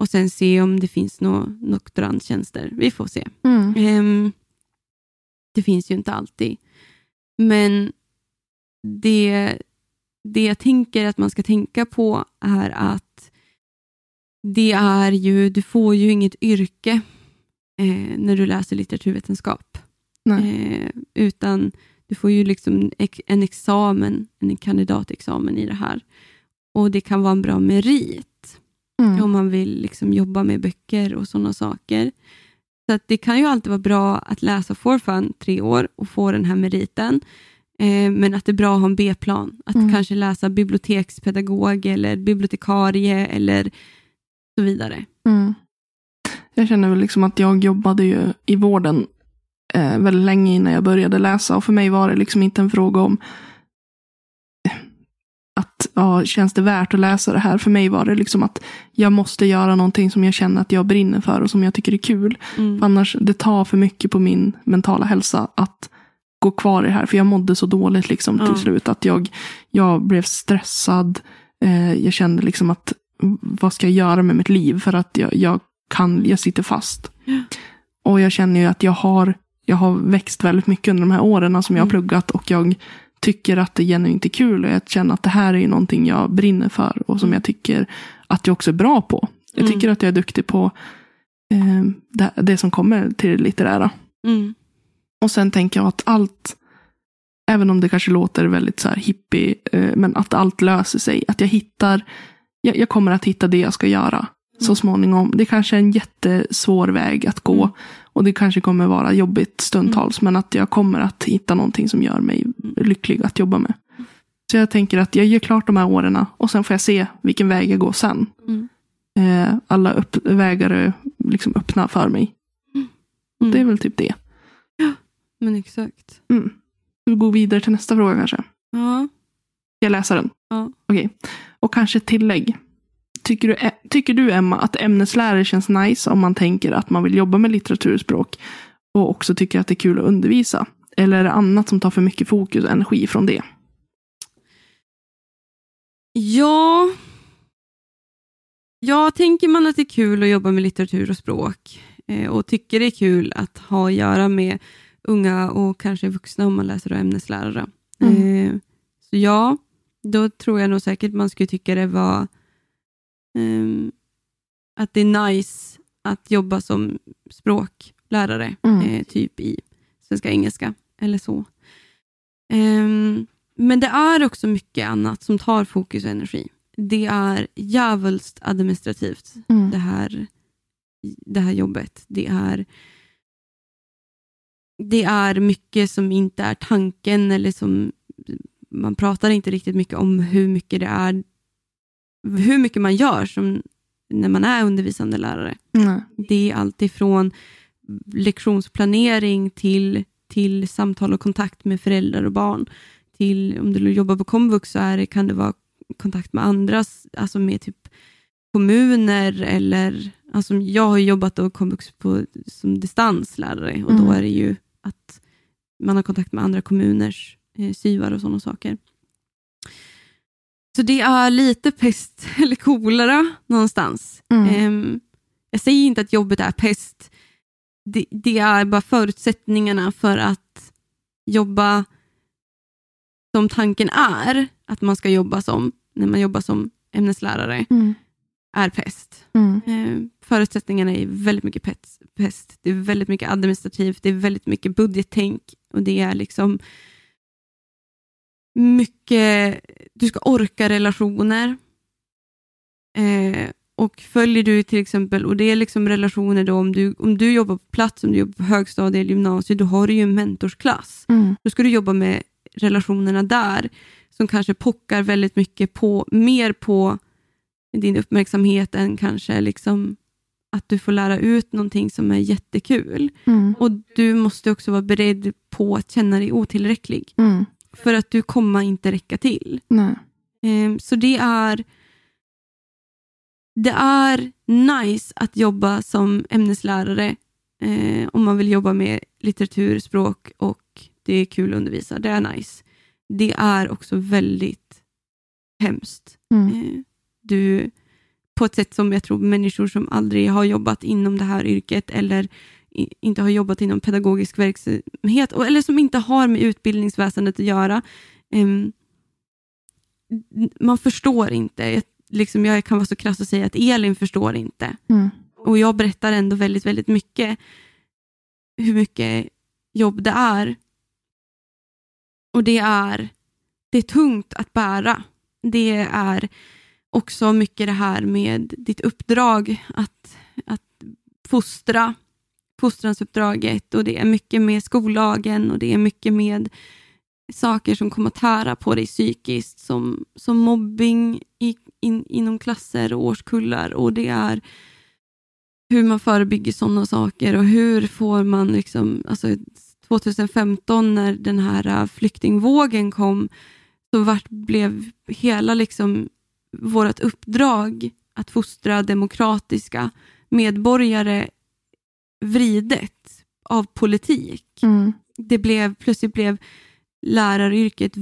Speaker 1: och sen se om det finns några doktorandtjänster. Vi får se.
Speaker 2: Mm.
Speaker 1: Ehm, det finns ju inte alltid. Men det, det jag tänker att man ska tänka på är att det är ju, du får ju inget yrke eh, när du läser litteraturvetenskap. Eh, utan du får ju liksom en examen, en kandidatexamen i det här. Och det kan vara en bra merit
Speaker 2: Mm.
Speaker 1: om man vill liksom jobba med böcker och sådana saker. Så det kan ju alltid vara bra att läsa for fun tre år och få den här meriten. Eh, men att det är bra att ha en B-plan. Att
Speaker 2: Mm.
Speaker 1: kanske läsa bibliotekspedagog eller bibliotekarie eller så vidare.
Speaker 2: Mm. Jag känner väl liksom att jag jobbade ju i vården eh, väldigt länge innan jag började läsa. Och för mig var det liksom inte en fråga om att ja, känns det värt att läsa det här. För mig var det liksom att jag måste göra någonting som jag känner att jag brinner för och som jag tycker är kul.
Speaker 1: Mm.
Speaker 2: För annars, det tar för mycket på min mentala hälsa att gå kvar i det här. För jag mådde så dåligt liksom till
Speaker 1: Ja.
Speaker 2: slut. Att jag, jag blev stressad. Eh, jag kände liksom att mm, vad ska jag göra med mitt liv? För att jag, jag kan, jag sitter fast. Och jag känner ju att jag har, jag har växt väldigt mycket under de här åren som jag har
Speaker 1: Mm.
Speaker 2: pluggat. Och jag tycker att det genuint är kul. Och jag känner att det här är ju någonting jag brinner för. Och som jag tycker att jag också är bra på. Jag
Speaker 1: Mm.
Speaker 2: tycker att jag är duktig på eh, det, det som kommer till det litterära.
Speaker 1: Mm.
Speaker 2: Och sen tänker jag att allt, även om det kanske låter väldigt så här hippie, eh, men att allt löser sig. Att jag hittar, jag, jag kommer att hitta det jag ska göra så
Speaker 1: Mm.
Speaker 2: småningom. Det kanske är en jättesvår väg att gå.
Speaker 1: Mm.
Speaker 2: Och det kanske kommer vara jobbigt stundtals. Men att jag kommer att hitta någonting som gör mig lycklig att jobba med. Så jag tänker att jag gör klart de här åren och sen får jag se vilken väg jag går sen.
Speaker 1: Mm.
Speaker 2: Eh, alla upp, vägar är liksom öppna för mig.
Speaker 1: Mm.
Speaker 2: Det är väl typ det.
Speaker 1: Men exakt.
Speaker 2: Mm. Vi går vidare till nästa fråga kanske.
Speaker 1: Ja.
Speaker 2: Jag läsa den?
Speaker 1: Ja.
Speaker 2: Okej. Och kanske ett tillägg. Tycker du, tycker du, Emma, att ämneslärare känns nice om man tänker att man vill jobba med litteraturspråk och också tycker att det är kul att undervisa? Eller är det annat som tar för mycket fokus och energi från det?
Speaker 1: Ja. Ja, tänker man att det är kul att jobba med litteratur och språk eh, och tycker det är kul att ha att göra med unga och kanske vuxna om man läser och ämneslärare.
Speaker 2: Mm.
Speaker 1: Eh, så ja, då tror jag nog säkert man skulle tycka det var ehm, att det är nice att jobba som språklärare,
Speaker 2: Mm.
Speaker 1: eh, typ i svenska engelska eller så. Ehm, men det är också mycket annat som tar fokus och energi. Det är djävulskt administrativt,
Speaker 2: Mm.
Speaker 1: det här, det här jobbet. Det är, det är mycket som inte är tanken eller som man pratar inte riktigt mycket om hur mycket det är, hur mycket man gör som när man är undervisande lärare.
Speaker 2: Nej.
Speaker 1: Det är allt ifrån lektionsplanering till, till samtal och kontakt med föräldrar och barn. Till om du jobbar på komvux så är det, kan det vara kontakt med andra, alltså med typ kommuner eller alltså jag har jobbat på komvux på, som distanslärare och då
Speaker 2: Mm.
Speaker 1: är det ju att man har kontakt med andra kommuners eh, syvar och sådana saker. Så det är lite pest eller kolera någonstans.
Speaker 2: Mm.
Speaker 1: Ehm, jag säger inte att jobbet är pest. Det, det är bara förutsättningarna för att jobba som tanken är att man ska jobba som, när man jobbar som ämneslärare,
Speaker 2: Mm.
Speaker 1: är pest.
Speaker 2: Mm.
Speaker 1: Ehm, förutsättningarna är väldigt mycket pest, pest. Det är väldigt mycket administrativt, det är väldigt mycket budgettänk och det är liksom mycket, du ska orka relationer. Eh, och följer du till exempel, och det är liksom relationer då om du, om du jobbar på plats, om du jobbar på högstadie eller gymnasiet, då har du ju en mentorsklass.
Speaker 2: Mm.
Speaker 1: Då ska du jobba med relationerna där som kanske pockar väldigt mycket på, mer på din uppmärksamhet än kanske liksom att du får lära ut någonting som är jättekul.
Speaker 2: Mm.
Speaker 1: Och du måste också vara beredd på att känna dig otillräcklig.
Speaker 2: Mm.
Speaker 1: För att du kommer inte räcka till.
Speaker 2: Nej.
Speaker 1: Ehm, Så det är det är nice att jobba som ämneslärare eh, om man vill jobba med litteratur, språk och det är kul att undervisa. Det är nice. Det är också väldigt hemskt.
Speaker 2: Mm.
Speaker 1: Eh, Du, på ett sätt som jag tror människor som aldrig har jobbat inom det här yrket eller inte har jobbat inom pedagogisk verksamhet eller som inte har med utbildningsväsendet att göra. ehm, man förstår inte. Jag, liksom, jag kan vara så krass och säga att Elin förstår inte.
Speaker 2: Mm.
Speaker 1: Och jag berättar ändå väldigt, väldigt mycket hur mycket jobb det är. Och det är, det är tungt att bära. Det är också mycket det här med ditt uppdrag att, att fostra, fostransuppdraget och det är mycket med skollagen och det är mycket med saker som kommer att tära på dig psykiskt som, som mobbing i, in, inom klasser och årskullar. Och det är hur man förebygger sådana saker och hur får man liksom, alltså 2015 när den här äh, flyktingvågen kom så vart blev hela liksom vårt uppdrag att fostra demokratiska medborgare vridet av politik.
Speaker 2: Mm.
Speaker 1: Det blev, plötsligt blev läraryrket,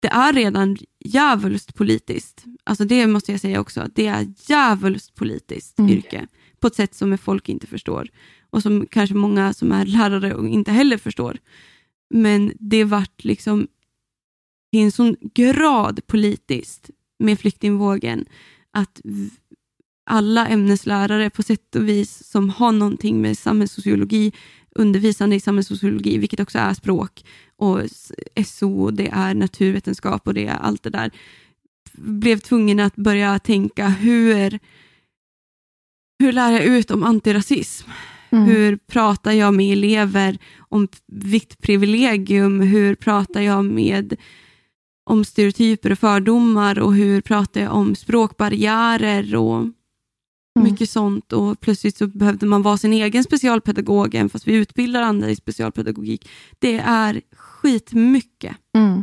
Speaker 1: det är redan djävulskt politiskt. Alltså det måste jag säga också, det är djävulskt politiskt
Speaker 2: Mm.
Speaker 1: yrke på ett sätt som folk inte förstår och som kanske många som är lärare inte heller förstår. Men det vart liksom till en sån grad politiskt med flyktingvågen att alla ämneslärare på sätt och vis som har någonting med samhällssociologi, undervisande i samhällssociologi, vilket också är språk, och SO, och det är naturvetenskap och det är allt det där, blev tvungna att börja tänka hur, hur lär jag ut om antirasism?
Speaker 2: Mm.
Speaker 1: Hur pratar jag med elever om viktprivilegium? Hur pratar jag med om stereotyper och fördomar och hur pratar jag om språkbarriärer och
Speaker 2: Mm.
Speaker 1: mycket sånt. Och plötsligt så behövde man vara sin egen specialpedagog, även fast vi utbildar andra i specialpedagogik. Det är skitmycket.
Speaker 2: Mm.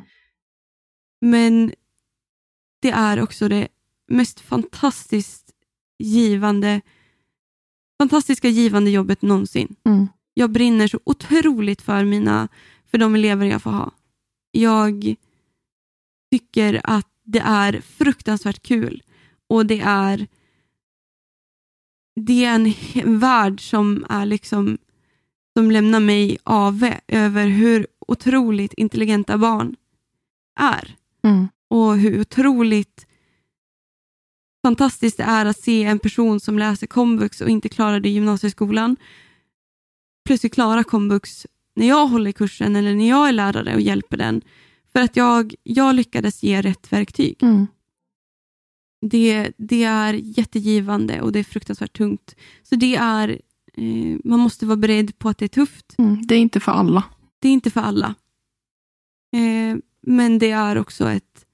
Speaker 1: Men det är också det mest fantastiskt givande, fantastiska givande jobbet någonsin.
Speaker 2: Mm.
Speaker 1: Jag brinner så otroligt för, mina, för de elever jag får ha. Jag tycker att det är fruktansvärt kul och det är det är en värld som är liksom som lämnar mig ave över hur otroligt intelligenta barn är
Speaker 2: Mm.
Speaker 1: och hur otroligt fantastiskt det är att se en person som läser komvux och inte klarar det i gymnasieskolan plötsligt klara komvux när jag håller kursen eller när jag är lärare och hjälper den. För att jag, jag lyckades ge rätt verktyg.
Speaker 2: Mm.
Speaker 1: Det, det är jättegivande och det är fruktansvärt tungt. Så det är, eh, man måste vara beredd på att det är tufft.
Speaker 2: Mm. Det är inte för alla.
Speaker 1: Det är inte för alla. Eh, men det är också ett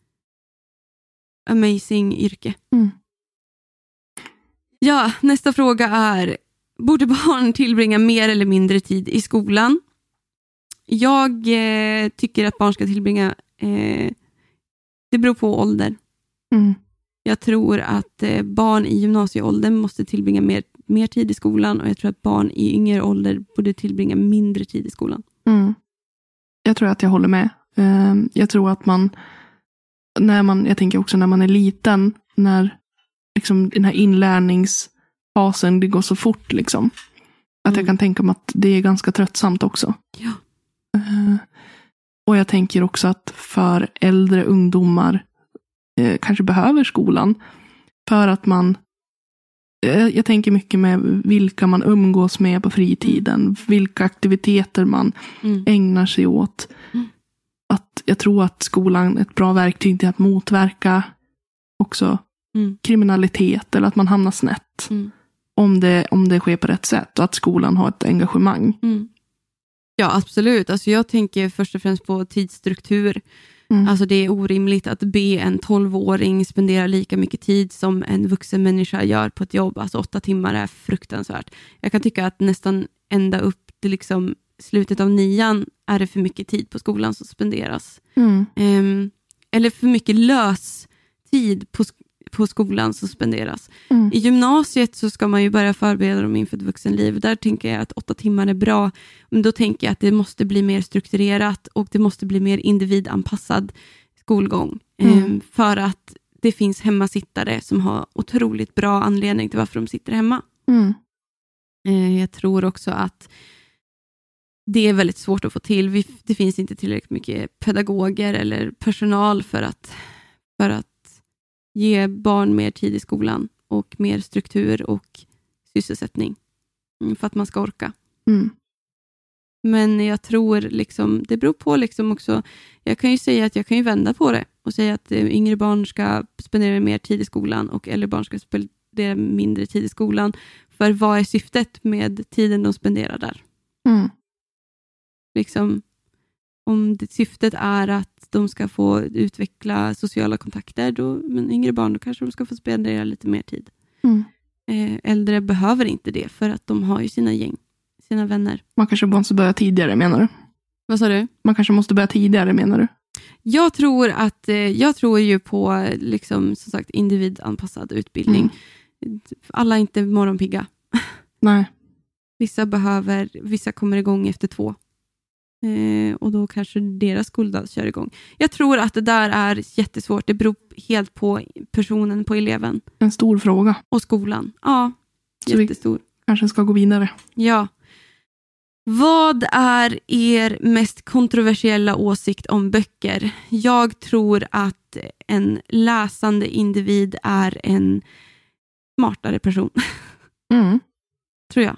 Speaker 1: amazing yrke.
Speaker 2: Mm.
Speaker 1: Ja, nästa fråga är, borde barn tillbringa mer eller mindre tid i skolan? Jag eh, tycker att barn ska tillbringa, eh, det beror på ålder.
Speaker 2: Mm.
Speaker 1: Jag tror att eh, barn i gymnasieåldern måste tillbringa mer, mer tid i skolan och jag tror att barn i yngre ålder borde tillbringa mindre tid i skolan.
Speaker 2: Mm. Jag tror att jag håller med. Ehm, Jag tror att man, när man, jag tänker också när man är liten, när liksom den här inlärningsfasen, det går så fort liksom. Att jag
Speaker 1: Mm.
Speaker 2: kan tänka mig att det är ganska tröttsamt också.
Speaker 1: Ja.
Speaker 2: Eh, Och jag tänker också att för äldre ungdomar eh, kanske behöver skolan. För att man, eh, jag tänker mycket med vilka man umgås med på fritiden, vilka aktiviteter man
Speaker 1: Mm.
Speaker 2: ägnar sig åt.
Speaker 1: Mm.
Speaker 2: Att jag tror att skolan är ett bra verktyg till att motverka också
Speaker 1: Mm.
Speaker 2: kriminalitet eller att man hamnar snett.
Speaker 1: Mm.
Speaker 2: Om, det, om det sker på rätt sätt och att skolan har ett engagemang.
Speaker 1: Mm. Ja, absolut. Alltså jag tänker först och främst på tidsstruktur.
Speaker 2: Mm.
Speaker 1: Alltså det är orimligt att be en 12-åring spendera lika mycket tid som en vuxen människa gör på ett jobb. Alltså åtta timmar är fruktansvärt. Jag kan tycka att nästan ända upp till liksom slutet av nian är det för mycket tid på skolan som spenderas.
Speaker 2: Mm.
Speaker 1: Ehm, eller för mycket lös tid på, på skolan som spenderas.
Speaker 2: Mm.
Speaker 1: I gymnasiet så ska man ju börja förbereda dem inför ett vuxenliv. Där tänker jag att åtta timmar är bra. Men då tänker jag att det måste bli mer strukturerat och det måste bli mer individanpassad skolgång.
Speaker 2: Mm.
Speaker 1: Ehm, för att det finns hemmasittare som har otroligt bra anledning till varför de sitter hemma.
Speaker 2: Mm.
Speaker 1: Eh, Jag tror också att det är väldigt svårt att få till. Det finns inte tillräckligt mycket pedagoger eller personal för att, för att ge barn mer tid i skolan och mer struktur och sysselsättning mm, för att man ska orka.
Speaker 2: Mm.
Speaker 1: Men jag tror liksom, det beror på liksom också. Jag kan ju säga att jag kan ju vända på det och säga att eh, yngre barn ska spendera mer tid i skolan och äldre barn ska spendera mindre tid i skolan. För vad är syftet med tiden de spenderar där?
Speaker 2: Mm.
Speaker 1: Liksom, om det, syftet är att de ska få utveckla sociala kontakter, då, men yngre barn, då kanske de ska få spendera lite mer tid.
Speaker 2: Mm.
Speaker 1: Eh, äldre behöver inte det, för att de har ju sina gäng, sina vänner.
Speaker 2: Man kanske måste börja tidigare menar du?
Speaker 1: Vad sa du?
Speaker 2: Man kanske måste börja tidigare menar du?
Speaker 1: Jag tror, att, eh, jag tror ju på liksom, som sagt, individanpassad utbildning. Alla är inte morgonpigga.
Speaker 2: Nej.
Speaker 1: Vissa behöver, vissa kommer igång efter två. Eh, och då kanske deras skoldag kör igång. Jag tror att det där är jättesvårt. Det beror helt på personen, på eleven
Speaker 2: En stor fråga.
Speaker 1: och skolan. Ja,
Speaker 2: Så vi-
Speaker 1: jättestor.
Speaker 2: Kanske ska gå vidare.
Speaker 1: Ja. Vad är er mest kontroversiella åsikt om böcker? Jag tror att en läsande individ är en smartare person,
Speaker 2: Mm.
Speaker 1: tror jag.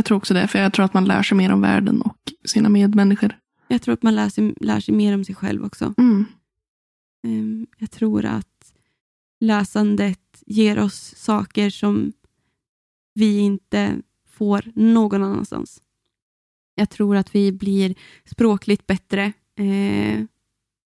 Speaker 2: Jag tror också det, för jag tror att man lär sig mer om världen och sina medmänniskor.
Speaker 1: Jag tror att man lär sig, lär sig mer om sig själv också.
Speaker 2: Mm.
Speaker 1: Ehm, Jag tror att läsandet ger oss saker som vi inte får någon annanstans. Jag tror att vi blir språkligt bättre. Eh,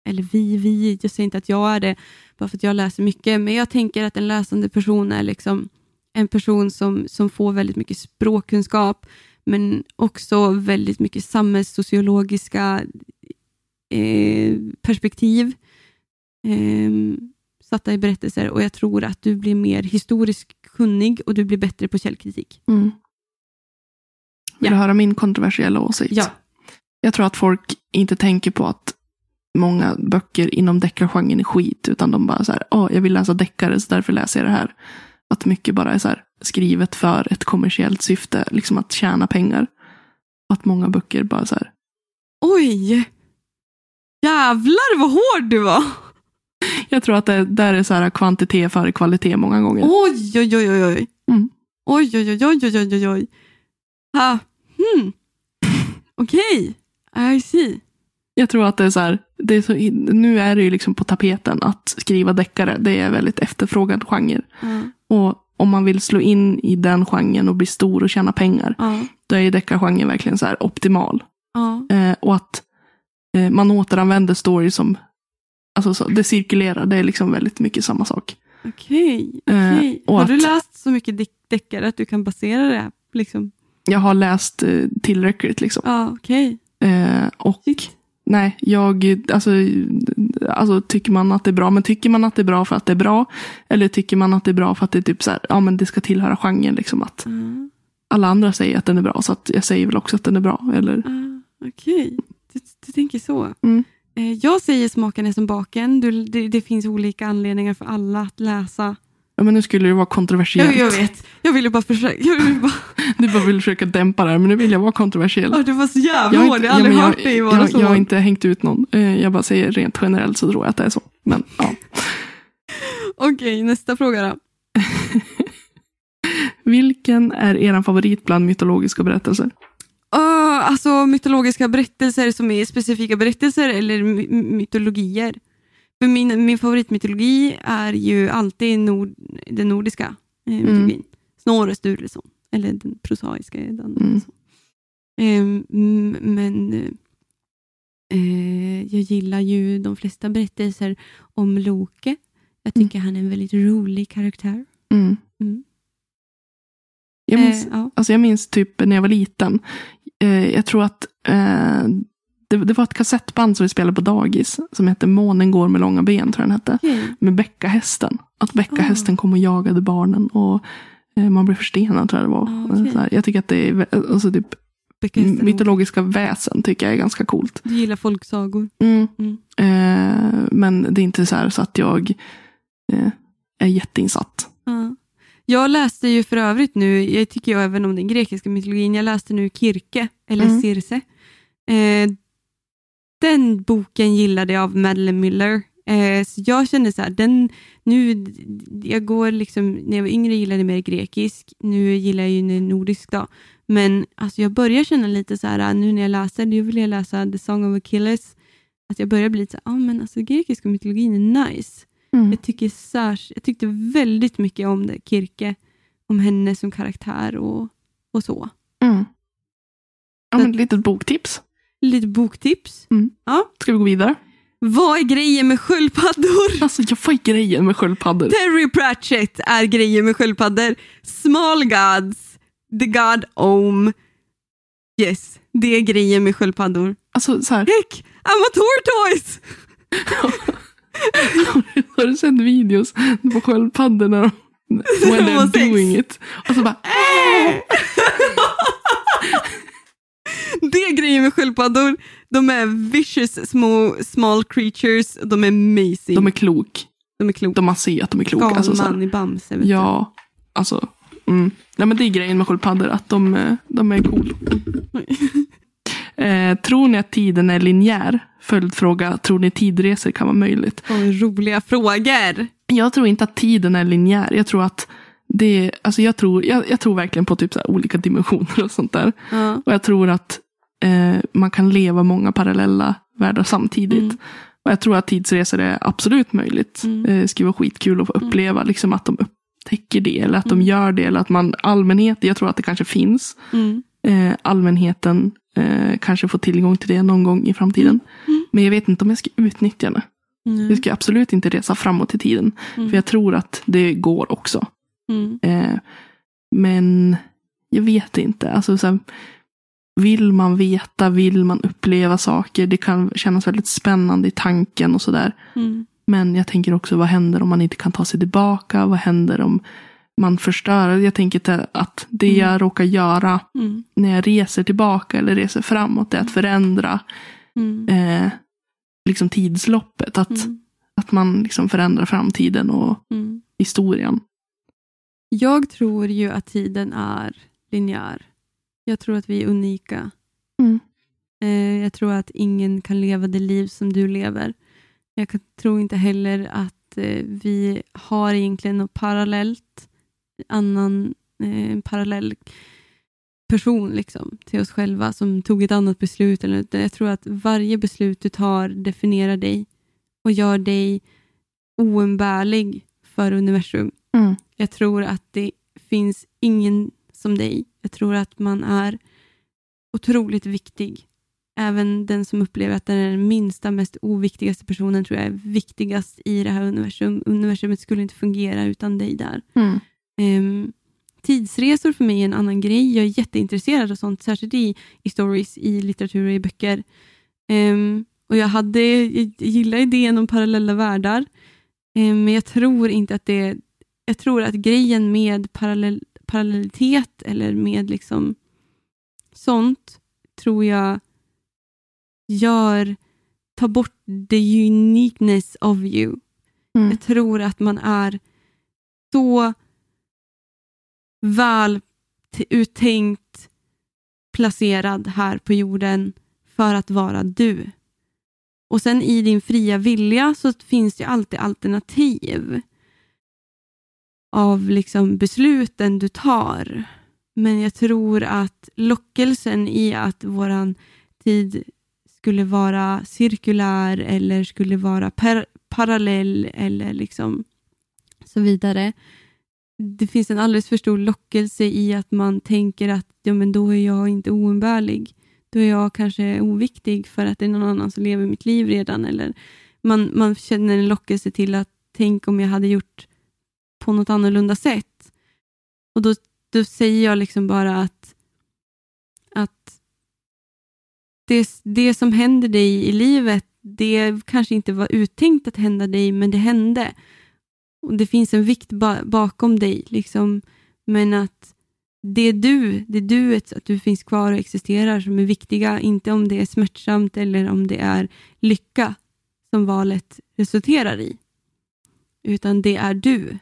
Speaker 1: eller vi, vi, jag säger inte att jag är det, bara för att jag läser mycket, men jag tänker att en läsande person är liksom en person som, som får väldigt mycket språkkunskap, men också väldigt mycket samhällssociologiska eh, perspektiv eh, satta i berättelser och jag tror att du blir mer historiskt kunnig och du blir bättre på källkritik.
Speaker 2: Mm. Vill
Speaker 1: Ja.
Speaker 2: du höra min kontroversiella åsikt? Jag tror att folk inte tänker på att många böcker inom deckargenren är skit, utan de bara så här, åh, jag vill läsa deckare, så därför läser jag det här. Att mycket bara är så här, skrivet för ett kommersiellt syfte, liksom att tjäna pengar. Och att många böcker bara så här,
Speaker 1: Oj! Jävlar vad hård du var!
Speaker 2: jag tror att det där är så här kvantitet före kvalitet många gånger.
Speaker 1: Oj, oj, oj, oj, oj.
Speaker 2: Mm.
Speaker 1: Oj, oj, oj, oj, oj, oj, oj, oj. Ha. Hmm. Okej, I see.
Speaker 2: Jag tror att det är så här, det är så, nu är det ju liksom på tapeten att skriva deckare, det är väldigt efterfrågad genre.
Speaker 1: Ja,
Speaker 2: Och om man vill slå in i den genren och bli stor och tjäna pengar,
Speaker 1: ja,
Speaker 2: då är ju deckargenren verkligen så här optimal.
Speaker 1: ja.
Speaker 2: Eh, och att eh, man återanvänder stories som, alltså så, det cirkulerar, det är liksom väldigt mycket samma sak.
Speaker 1: Okej,
Speaker 2: Eh,
Speaker 1: okej.
Speaker 2: och
Speaker 1: Har du
Speaker 2: att-
Speaker 1: läst så mycket deck- deckare att du kan basera det? Liksom?
Speaker 2: Jag har läst eh, tillräckligt liksom.
Speaker 1: Ja, okej.
Speaker 2: Eh, och
Speaker 1: Shit.
Speaker 2: Nej, jag, alltså, alltså tycker man att det är bra, men tycker man att det är bra för att det är bra? Eller tycker man att det är bra för att det är typ så här, ja men det ska tillhöra genren liksom att
Speaker 1: Ja,
Speaker 2: alla andra säger att den är bra, så att jag säger väl också att den är bra. Eller,
Speaker 1: ja, Okej, du, du tänker så.
Speaker 2: Mm.
Speaker 1: Eh, Jag säger smaken är som baken. Du, det, det finns olika anledningar för alla att läsa.
Speaker 2: Ja men nu skulle det vara kontroversiellt.
Speaker 1: Jag, jag vet, jag ville bara försöka. Jag ville bara,
Speaker 2: Du bara vill försöka dämpa det här, men nu vill jag vara kontroversiell.
Speaker 1: Åh, du var så jävla
Speaker 2: Jag har
Speaker 1: hård.
Speaker 2: inte-
Speaker 1: Jag har aldrig
Speaker 2: ja,
Speaker 1: hört dig vara
Speaker 2: jag,
Speaker 1: så
Speaker 2: jag har inte hängt ut någon. Eh, Jag bara säger rent generellt så tror jag att det är så. Men ja.
Speaker 1: Okej, nästa fråga då.
Speaker 2: Vilken är er favorit bland mytologiska berättelser?
Speaker 1: Uh, alltså mytologiska berättelser som är specifika berättelser eller my mytologier. För min, min favoritmytologi är ju alltid nord, den nordiska eh, mytologin. Snorre Sturluson, eller den prosaiska. Den,
Speaker 2: Mm.
Speaker 1: Ehm, mm, men eh, jag gillar ju de flesta berättelser om Loke. Jag tycker han är en väldigt rolig karaktär.
Speaker 2: Mm.
Speaker 1: Mm.
Speaker 2: Jag, minns,
Speaker 1: Eh, ja.
Speaker 2: alltså jag minns typ när jag var liten. Eh, jag tror att eh, det, det var ett kassettband som vi spelade på dagis. Som hette Månen går med långa ben, tror jag den hette.
Speaker 1: Okej.
Speaker 2: Med Bäckahästen. Att Bäckahästen
Speaker 1: Ah.
Speaker 2: kom och jagade barnen. Och eh, man blev förstenad, tror jag det var.
Speaker 1: Ah, okej.
Speaker 2: Så här, jag tycker att det är alltså, typ, mytologiska väsen tycker jag är ganska coolt.
Speaker 1: Du gillar folksagor.
Speaker 2: Mm.
Speaker 1: Mm.
Speaker 2: Eh, men det är inte så, här så att jag eh, är jätteinsatt.
Speaker 1: Ja. Jag läste ju för övrigt nu, jag tycker jag även om den grekiska mytologin, jag läste nu Kirke, eller
Speaker 2: Mm.
Speaker 1: Circe. Eh, den boken gillade jag av Madeleine Miller. Eh, så jag känner så här, den, nu, jag går liksom, när jag var yngre gillade jag mer grekisk, nu gillar jag ju nordisk då. Men alltså jag börjar känna lite så här, nu när jag läser, nu vill jag läsa The Song of Achilles, att jag börjar bli lite så här, ah, men alltså grekiska mytologin är nice.
Speaker 2: Mm.
Speaker 1: Jag, tycker särs- jag tyckte väldigt mycket om det, Kirke, om henne som karaktär och, och så.
Speaker 2: Mm. Ja, men ett litet boktips.
Speaker 1: Lite boktips.
Speaker 2: Mm.
Speaker 1: Ja.
Speaker 2: Ska vi gå vidare?
Speaker 1: Vad är grejen med sköldpaddor?
Speaker 2: Alltså jag får grejen med sköldpaddor.
Speaker 1: Terry Pratchett är grejen med sköldpaddor. Small gods, the god Om. Yes, det är grejen med sköldpaddor.
Speaker 2: Alltså så här,
Speaker 1: Heck, I'm a tortoise!
Speaker 2: har du sett videos på sköldpaddor när de when they're doing it? Och så bara
Speaker 1: Det är grejen med sköldpaddor. De är vicious små small creatures. De är amazing.
Speaker 2: de är klok.
Speaker 1: de är kloka.
Speaker 2: De man ser att de är kloka.
Speaker 1: Galman
Speaker 2: Alltså,
Speaker 1: i Bamse. Vet
Speaker 2: ja, alltså. Mm. Nej, men det är grejen med sköldpaddor, att de, eh, de är cool. Eh, tror ni att tiden är linjär? Följdfråga, tror ni tidresor kan vara möjligt?
Speaker 1: du. Åh, roliga frågor.
Speaker 2: Jag tror inte att tiden är linjär. Jag tror att det, alltså jag tror, jag, jag tror verkligen på typ så olika dimensioner och sånt där.
Speaker 1: Ja.
Speaker 2: Och jag tror att eh, man kan leva många parallella världar samtidigt.
Speaker 1: Mm.
Speaker 2: Och jag tror att tidsresor är absolut möjligt.
Speaker 1: Mm.
Speaker 2: Eh, skulle vara skitkul att få uppleva liksom att de upptäcker det. Eller att de
Speaker 1: Mm.
Speaker 2: gör det. Eller att man, allmänheten, jag tror att det kanske finns.
Speaker 1: Mm.
Speaker 2: Eh, allmänheten eh, kanske får tillgång till det någon gång i framtiden.
Speaker 1: Mm.
Speaker 2: Men jag vet inte om jag ska utnyttja det.
Speaker 1: Mm.
Speaker 2: Jag ska absolut inte resa framåt i tiden.
Speaker 1: Mm.
Speaker 2: För jag tror att det går också.
Speaker 1: Mm.
Speaker 2: Eh, men jag vet inte. Alltså, så här, vill man veta, vill man uppleva saker. Det kan kännas väldigt spännande i tanken och sådär.
Speaker 1: Mm.
Speaker 2: Men jag tänker också, vad händer om man inte kan ta sig tillbaka? Vad händer om man förstör? Jag tänker att det
Speaker 1: Mm.
Speaker 2: jag råkar göra
Speaker 1: Mm.
Speaker 2: när jag reser tillbaka eller reser framåt är att förändra
Speaker 1: Mm.
Speaker 2: eh, liksom tidsloppet. Att,
Speaker 1: Mm.
Speaker 2: att man liksom förändrar framtiden och
Speaker 1: Mm.
Speaker 2: historien.
Speaker 1: Jag tror ju att tiden är linjär. Jag tror att vi är unika.
Speaker 2: Mm.
Speaker 1: Eh, jag tror att ingen kan leva det liv som du lever. Jag kan, tror inte heller att eh, vi har egentligen något parallellt, annan eh, parallell person liksom, till oss själva som tog ett annat beslut. Eller, jag tror att varje beslut du tar definierar dig och gör dig oumbärlig för universum.
Speaker 2: Mm.
Speaker 1: Jag tror att det finns ingen som dig. Jag tror att man är otroligt viktig. Även den som upplever att den är den minsta, mest oviktigaste personen tror jag är viktigast i det här universum. Universumet skulle inte fungera utan dig där.
Speaker 2: Mm.
Speaker 1: Ehm, tidsresor för mig är en annan grej. Jag är jätteintresserad av sånt, särskilt i, i stories, i litteratur och i böcker. Ehm, och jag, hade, jag gillar idén om parallella världar, Ehm, men jag tror inte att det... Jag tror att grejen med parallell, parallellitet eller med liksom sånt, tror jag gör, tar bort the uniqueness of you.
Speaker 2: Mm.
Speaker 1: Jag tror att man är så väl uttänkt placerad här på jorden för att vara du. Och sen i din fria vilja så finns det alltid alternativ av liksom besluten du tar. Men jag tror att lockelsen i att vår tid skulle vara cirkulär eller skulle vara per parallell eller liksom så vidare. Det finns en alldeles för stor lockelse i att man tänker att ja, men då är jag inte oumbärlig. Då är jag kanske oviktig för att det är någon annan som lever mitt liv redan. Eller man, man känner en lockelse till att tänk om jag hade gjort på något annorlunda sätt. Och då, då säger jag liksom bara att, att det, det som händer dig i livet, det kanske inte var uttänkt att hända dig, men det hände. Och Det finns en vikt ba bakom dig, liksom, men att det är du, det är duet, att du finns kvar och existerar som är viktiga, inte om det är smärtsamt eller om det är lycka som valet resulterar i. Utan det är du.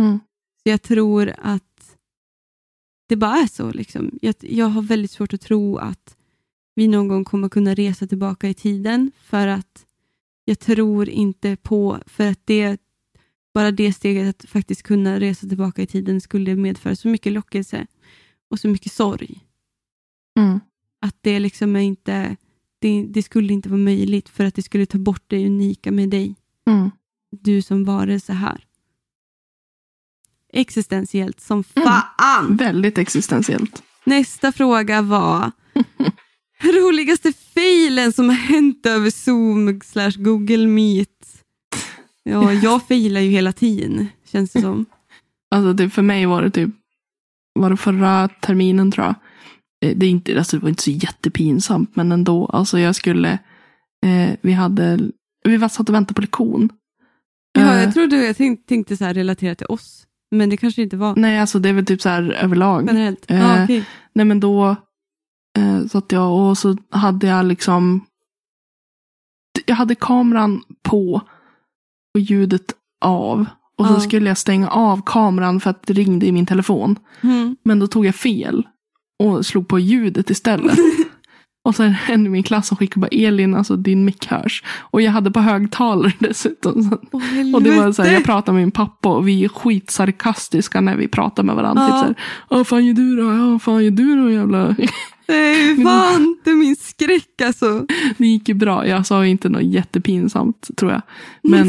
Speaker 2: Mm.
Speaker 1: Så jag tror att det bara är så. Liksom. Jag, jag har väldigt svårt att tro att vi någon gång kommer kunna resa tillbaka i tiden för att jag tror inte på, för att det bara det steget att faktiskt kunna resa tillbaka i tiden skulle medföra så mycket lockelse och så mycket sorg.
Speaker 2: Mm.
Speaker 1: Att det liksom är inte, det, det skulle inte vara möjligt för att det skulle ta bort det unika med dig.
Speaker 2: Mm.
Speaker 1: Du som varelse här. Existentiellt som fan!
Speaker 2: Väldigt existentiellt.
Speaker 1: Nästa fråga var roligaste failen som har hänt över Zoom slash Google Meet. Ja, jag failar ju hela tiden, känns det som.
Speaker 2: Alltså det, för mig var det typ, var det förra terminen tror jag. Eh, Det, är inte, alltså det var inte så jättepinsamt, men ändå. Alltså jag skulle, eh, vi hade, vi var satt och väntade på lektion.
Speaker 1: Ja,
Speaker 2: Eh,
Speaker 1: jag trodde jag tänkte, tänkte så här relatera till oss, men det kanske inte var
Speaker 2: Nej, alltså det är väl typ så här överlag.
Speaker 1: generellt.
Speaker 2: Eh,
Speaker 1: ja, okej.
Speaker 2: Nej men då eh, satt jag och så hade jag liksom Jag hade kameran på och ljudet av. Och så
Speaker 1: Ja.
Speaker 2: skulle jag stänga av kameran för att det ringde i min telefon.
Speaker 1: Mm.
Speaker 2: Men då tog jag fel och slog på ljudet istället. och så en i min klass som skickade bara Elin, alltså din mick hörs. Och jag hade på högtalare dessutom.
Speaker 1: Åh,
Speaker 2: Och det var så här, jag pratade med min pappa och vi är skitsarkastiska när vi pratar med varandra.
Speaker 1: Ja.
Speaker 2: Typ så här, fan gör du då? Ja, fan gör du då jävla?
Speaker 1: Nej, fan, det är min skräck alltså.
Speaker 2: Det gick ju bra. Jag sa inte något jättepinsamt tror jag. Men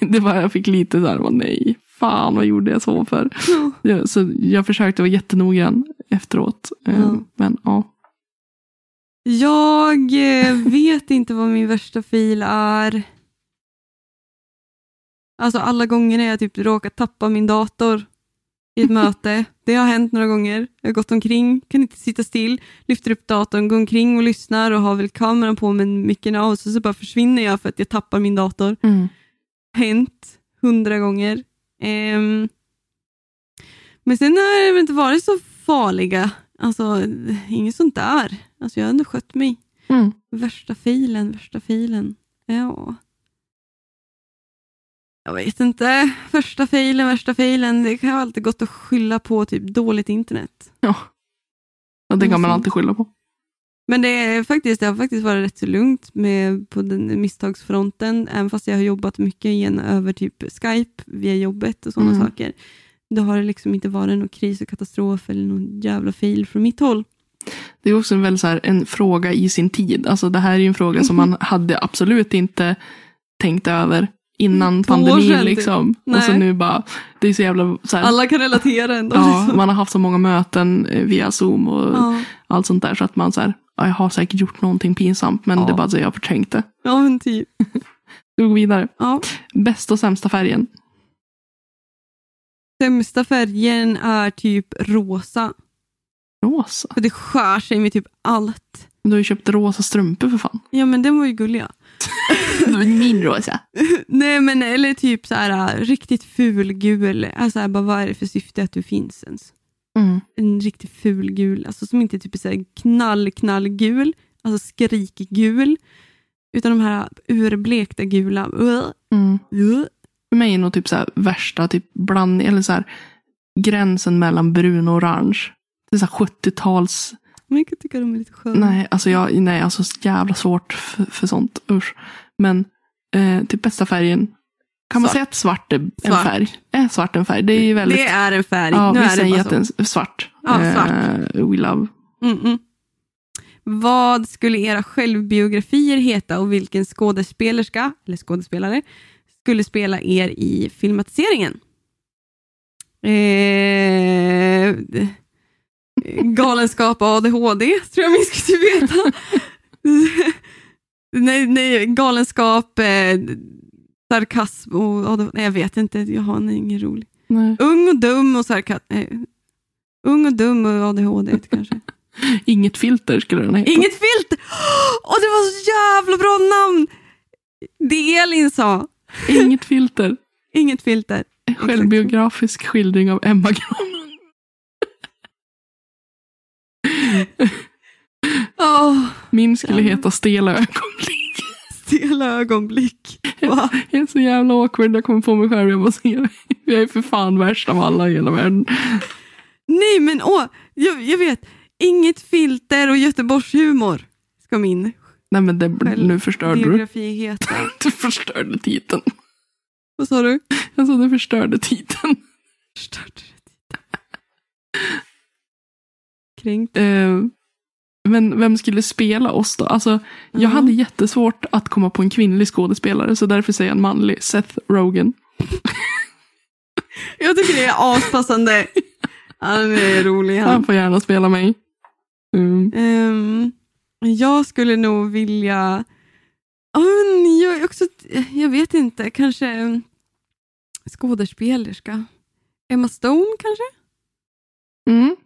Speaker 2: det var, jag fick lite så här, "Åh, nej, fan vad gjorde jag så för?
Speaker 1: Ja.
Speaker 2: Så jag försökte vara jättenoggrann efteråt. Eh,
Speaker 1: Ja.
Speaker 2: Men ja.
Speaker 1: Jag eh, vet inte vad min värsta fil är. Alltså alla gånger när jag typ råkat tappa min dator i ett möte. Det har hänt några gånger. Jag har gått omkring, kan inte sitta still, lyfter upp datorn, går omkring och lyssnar och har väl kameran på med micken av och så, så bara försvinner jag för att jag tappar min dator. Hänt hundra gånger. Ehm, men sen har det inte varit så farliga. Alltså, inget sånt där. Alltså, jag har ändå skött mig.
Speaker 2: Mm.
Speaker 1: Värsta filen, värsta filen. Ja. Jag vet inte. Första filen, värsta filen. Det kan alltid gått att skylla på typ dåligt internet.
Speaker 2: Ja. Och det kan man alltid skylla på.
Speaker 1: Men det, är faktiskt, det har faktiskt varit rätt så lugnt med, på den misstagsfronten. Även fast jag har jobbat mycket igen över typ Skype via jobbet och sådana
Speaker 2: Mm.
Speaker 1: saker. Då har det liksom inte varit någon kris och katastrof eller någon jävla fail från mitt håll.
Speaker 2: Det är också en, väldigt så här, en fråga i sin tid. Alltså det här är ju en fråga som man hade absolut inte tänkt över innan
Speaker 1: Två år
Speaker 2: pandemin. Liksom. Och så nu bara, det är så jävla så här,
Speaker 1: Alla kan relatera ändå.
Speaker 2: Ja,
Speaker 1: liksom.
Speaker 2: man har haft så många möten eh, via Zoom och
Speaker 1: ja.
Speaker 2: allt sånt där. Så att man så här, ja, jag har säkert gjort någonting pinsamt men
Speaker 1: Ja.
Speaker 2: det är bara så jag det.
Speaker 1: ja, men typ.
Speaker 2: Vi går vidare. Bästa och sämsta färgen?
Speaker 1: Sämsta färgen är typ rosa.
Speaker 2: Rosa.
Speaker 1: För det skär sig med typ allt.
Speaker 2: Du har ju köpt rosa strumpor för fan.
Speaker 1: Ja, men den var ju gulliga.
Speaker 2: Min rosa.
Speaker 1: Nej, men eller typ så här äh, riktigt ful gul. Alltså här, bara, vad är det för syfte att du finns ens?
Speaker 2: Mm.
Speaker 1: En riktigt ful gul, alltså som inte typ är så här knall, knallgul, alltså skrikgul, utan de här urblekta gula.
Speaker 2: Mm. För mig är nog typ så här värsta typ blandning, eller så här gränsen mellan brun och orange. Det är så här 70-tals,
Speaker 1: Men jag kan tycka de är lite sköna.
Speaker 2: nej alltså jag, nej alltså så jävla svårt för, för sånt, usch. Men eh, typ bästa färgen, kan man
Speaker 1: Svart.
Speaker 2: säga att svart är en
Speaker 1: Svart.
Speaker 2: färg? Är svart en färg? Det är ju väldigt
Speaker 1: Det är en färg.
Speaker 2: Ja,
Speaker 1: nu
Speaker 2: vissa
Speaker 1: är det
Speaker 2: säger
Speaker 1: bara
Speaker 2: att
Speaker 1: så.
Speaker 2: svart.
Speaker 1: Ja, svart.
Speaker 2: Eh, we love.
Speaker 1: Mm -mm. Vad skulle era självbiografier heta och vilken skådespelerska, eller skådespelare, skulle spela er i filmatiseringen. Eh, galenskap och ADHD, tror jag vi skulle veta. nej, nej, galenskap, eh, sarkasm och ADHD. Nej, jag vet inte, jag har ingen rolig.
Speaker 2: Nej.
Speaker 1: Ung och dum och sarkasm. Ung och dum och ADHD kanske.
Speaker 2: Inget filter skulle den heta.
Speaker 1: Inget filter! Åh, det var så jävla bra namn! Det Elin sa.
Speaker 2: Inget filter.
Speaker 1: Inget filter.
Speaker 2: Självbiografisk skildring av Emma Grahn.
Speaker 1: Åh,
Speaker 2: Min skulle
Speaker 1: Ja.
Speaker 2: heta Stela ögonblick.
Speaker 1: stela ögonblick. Va?
Speaker 2: Jag är så jävla awkward. Jag kommer på mig själv. Jag bara. Jag är för fan värst av alla i hela världen.
Speaker 1: Nej, men åh, jag, jag vet. Inget filter och Göteborgshumor ska min
Speaker 2: Nej men det, nu förstörde du.
Speaker 1: heta.
Speaker 2: Du förstörde titeln.
Speaker 1: Vad sa du?
Speaker 2: Alltså du förstörde titeln.
Speaker 1: Förstörde det. Kränkt.
Speaker 2: Eh, men vem skulle spela oss då? Alltså, jag
Speaker 1: Ja.
Speaker 2: hade jättesvårt att komma på en kvinnlig skådespelare så därför säger jag en manlig. Seth Rogen.
Speaker 1: Jag tycker det är aspassande. Han är rolig
Speaker 2: Han
Speaker 1: han.
Speaker 2: får gärna spela mig. Mm.
Speaker 1: Ehm, jag skulle nog vilja... Ja, men jag, också, jag vet inte, kanske skådespelerska. Emma Stone kanske?
Speaker 2: Mm.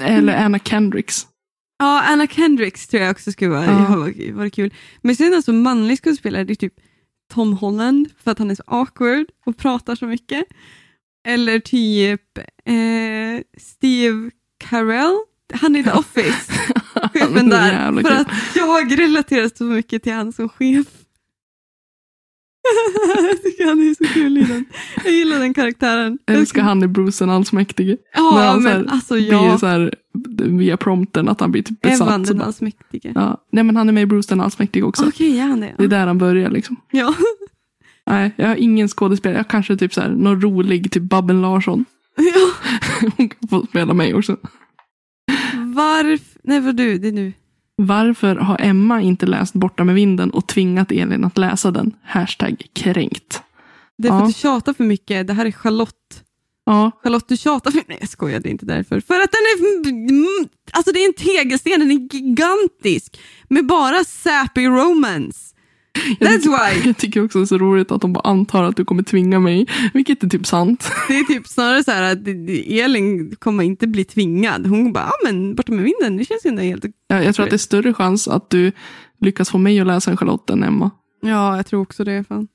Speaker 2: Eller Anna Kendricks.
Speaker 1: Ja, Anna Kendricks tror jag också skulle vara,
Speaker 2: Ja.
Speaker 1: ja. vara kul. Men sen alltså manlig skådespelare, det är typ Tom Holland för att han är så awkward och pratar så mycket. Eller typ eh, Steve Carell, han är The Office.
Speaker 2: Är
Speaker 1: chefen där. För att jag relaterar så mycket till han som chef. jag tycker han är så kul i den. Jag gillar den karaktären.
Speaker 2: Jag älskar han i Bruce den allsmäktige. när
Speaker 1: Ja,
Speaker 2: han så här
Speaker 1: men alltså
Speaker 2: Blir
Speaker 1: ja.
Speaker 2: så här, via prompten att han blir typ
Speaker 1: Evan
Speaker 2: besatt. så
Speaker 1: den allsmäktige.
Speaker 2: Ja. Nej men han är med i Bruce den allsmäktige också.
Speaker 1: Okej, är han det?
Speaker 2: Det är där han börjar liksom.
Speaker 1: Ja.
Speaker 2: Nej, jag har ingen skådespelare. Jag kanske typ så här, någon rolig, typ Babben Larsson.
Speaker 1: ja.
Speaker 2: Hon kan få spela mig också.
Speaker 1: Varför? Nej, vad du? Det är nu.
Speaker 2: Varför har Emma inte läst Borta med vinden och tvingat Elin att läsa den? Hashtag kränkt.
Speaker 1: Det är för
Speaker 2: Ja.
Speaker 1: att du tjatar för mycket. Det här är Charlotte.
Speaker 2: Ja,
Speaker 1: Charlotte, du tjatar för Nej, jag skojar. Det är inte därför. För att den är... mm, Alltså det är en tegelsten. Den är gigantisk. Med bara sappy romance. That's
Speaker 2: tycker-
Speaker 1: why.
Speaker 2: jag tycker också det är så roligt att de bara antar att du kommer tvinga mig. Vilket är typ sant.
Speaker 1: Det är typ snarare så här att Elin kommer inte bli tvingad. Hon bara, ja men borta med vinden, det känns ju ändå helt...
Speaker 2: Jag, jag tror att det är större chans att du lyckas få mig att läsa en Charlotte än Emma.
Speaker 1: Ja, jag tror också det. Fan.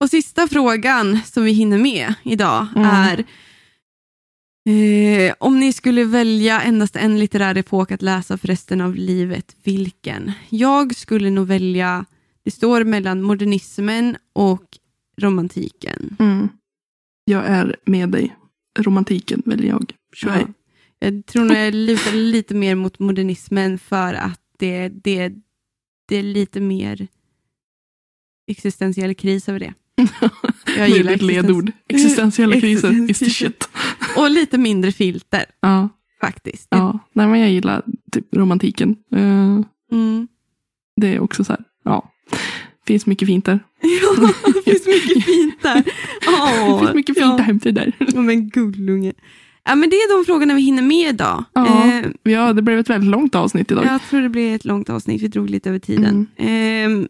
Speaker 1: Och sista frågan som vi hinner med idag
Speaker 2: Mm.
Speaker 1: är eh, om ni skulle välja endast en litterär epok att läsa för resten av livet, vilken? Jag skulle nog välja, det står mellan modernismen och romantiken.
Speaker 2: Mm. Jag är med dig. Romantiken väljer jag.
Speaker 1: Ja. Jag tror nog jag lutar lite mer mot modernismen för att det, det, det är lite mer existentiell kris över det. Jag
Speaker 2: Det är
Speaker 1: gillar
Speaker 2: ditt ledord. Existentiella kriser is the shit.
Speaker 1: Och lite mindre filter
Speaker 2: Ja,
Speaker 1: faktiskt.
Speaker 2: ja. Nej, men jag gillar typ romantiken. Eh,
Speaker 1: Mm.
Speaker 2: det är också så här, ja. Finns mycket fint där.
Speaker 1: Ja, det finns mycket fint där. Åh,
Speaker 2: det finns mycket fint
Speaker 1: ja.
Speaker 2: att hämta där.
Speaker 1: Ja, men gullunge. Ja, men det är de frågorna vi hinner med idag.
Speaker 2: Ja.
Speaker 1: Eh,
Speaker 2: Ja, det blev ett väldigt långt avsnitt idag.
Speaker 1: jag tror det blir ett långt avsnitt, vi drog lite över tiden. Eh,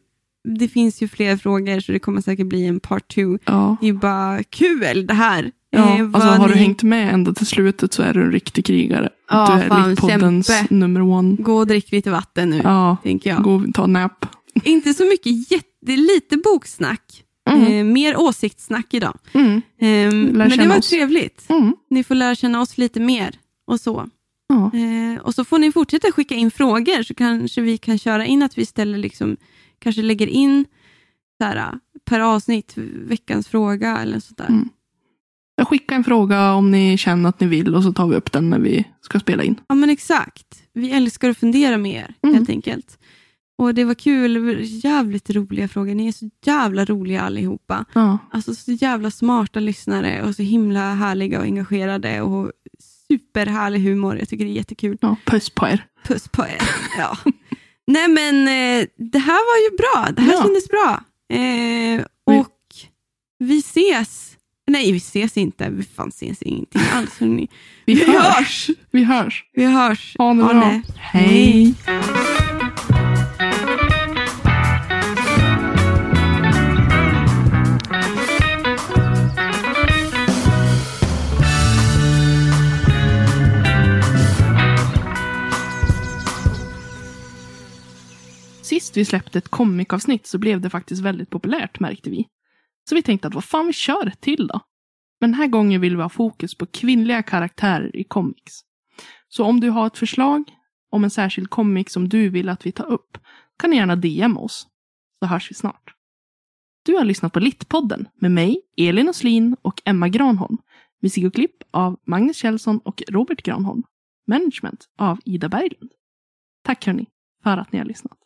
Speaker 1: det finns ju fler frågor så det kommer säkert bli en part two.
Speaker 2: Ja.
Speaker 1: Det är bara kul det här.
Speaker 2: Ja,
Speaker 1: Eh,
Speaker 2: alltså har du
Speaker 1: ni-
Speaker 2: hängt med ända till slutet så är du en riktig krigare.
Speaker 1: Ja,
Speaker 2: du är
Speaker 1: fan,
Speaker 2: Littpoddens
Speaker 1: kämpe.
Speaker 2: nummer one.
Speaker 1: Gå och drick lite vatten nu,
Speaker 2: Ja,
Speaker 1: tänker jag.
Speaker 2: gå och ta en nap.
Speaker 1: Inte så mycket, jätte, lite boksnack.
Speaker 2: Mm.
Speaker 1: Eh, mer åsiktssnack idag.
Speaker 2: Mm.
Speaker 1: Eh, men det var
Speaker 2: oss.
Speaker 1: trevligt.
Speaker 2: Mm.
Speaker 1: Ni får lära känna oss lite mer och så.
Speaker 2: Ja.
Speaker 1: Eh, och så får ni fortsätta skicka in frågor så kanske vi kan köra in att vi ställer liksom, kanske lägger in så här, per avsnitt veckans fråga eller sånt där.
Speaker 2: Mm. Jag skickar en fråga om ni känner att ni vill och så tar vi upp den när vi ska spela in.
Speaker 1: Ja men exakt. Vi älskar att fundera med er
Speaker 2: Mm.
Speaker 1: helt enkelt. Och det var kul, jävligt roliga frågor. Ni är så jävla roliga allihopa.
Speaker 2: Ja.
Speaker 1: Alltså så jävla smarta lyssnare och så himla härliga och engagerade och superhärlig humor. Jag tycker det är jättekul.
Speaker 2: ja, puss på er.
Speaker 1: Puss på er. Ja. Nej men eh, det här var ju bra. Det här
Speaker 2: Ja.
Speaker 1: kändes bra. Eh,
Speaker 2: Vi-
Speaker 1: och ses. Nej, vi ses inte. Vi fan ses ingenting alls.
Speaker 2: Vi,
Speaker 1: Vi
Speaker 2: hörs.
Speaker 1: hörs.
Speaker 2: Vi hörs.
Speaker 1: Vi hörs.
Speaker 2: Ha det bra.
Speaker 1: det.
Speaker 2: Hej. Sist vi släppte ett komikavsnitt så blev det faktiskt väldigt populärt märkte vi. Så vi tänkte att vad fan vi kör ett till då. Men den här gången vill vi ha fokus på kvinnliga karaktärer i comics. Så om du har ett förslag om en särskild comic som du vill att vi tar upp kan ni gärna DM oss. Så hörs vi snart. Du har lyssnat på Littpodden med mig, Elin Oslin och Emma Granholm. Musik och klipp av Magnus Kjellson och Robert Granholm. Management av Ida Berglund. Tack hörni för att ni har lyssnat.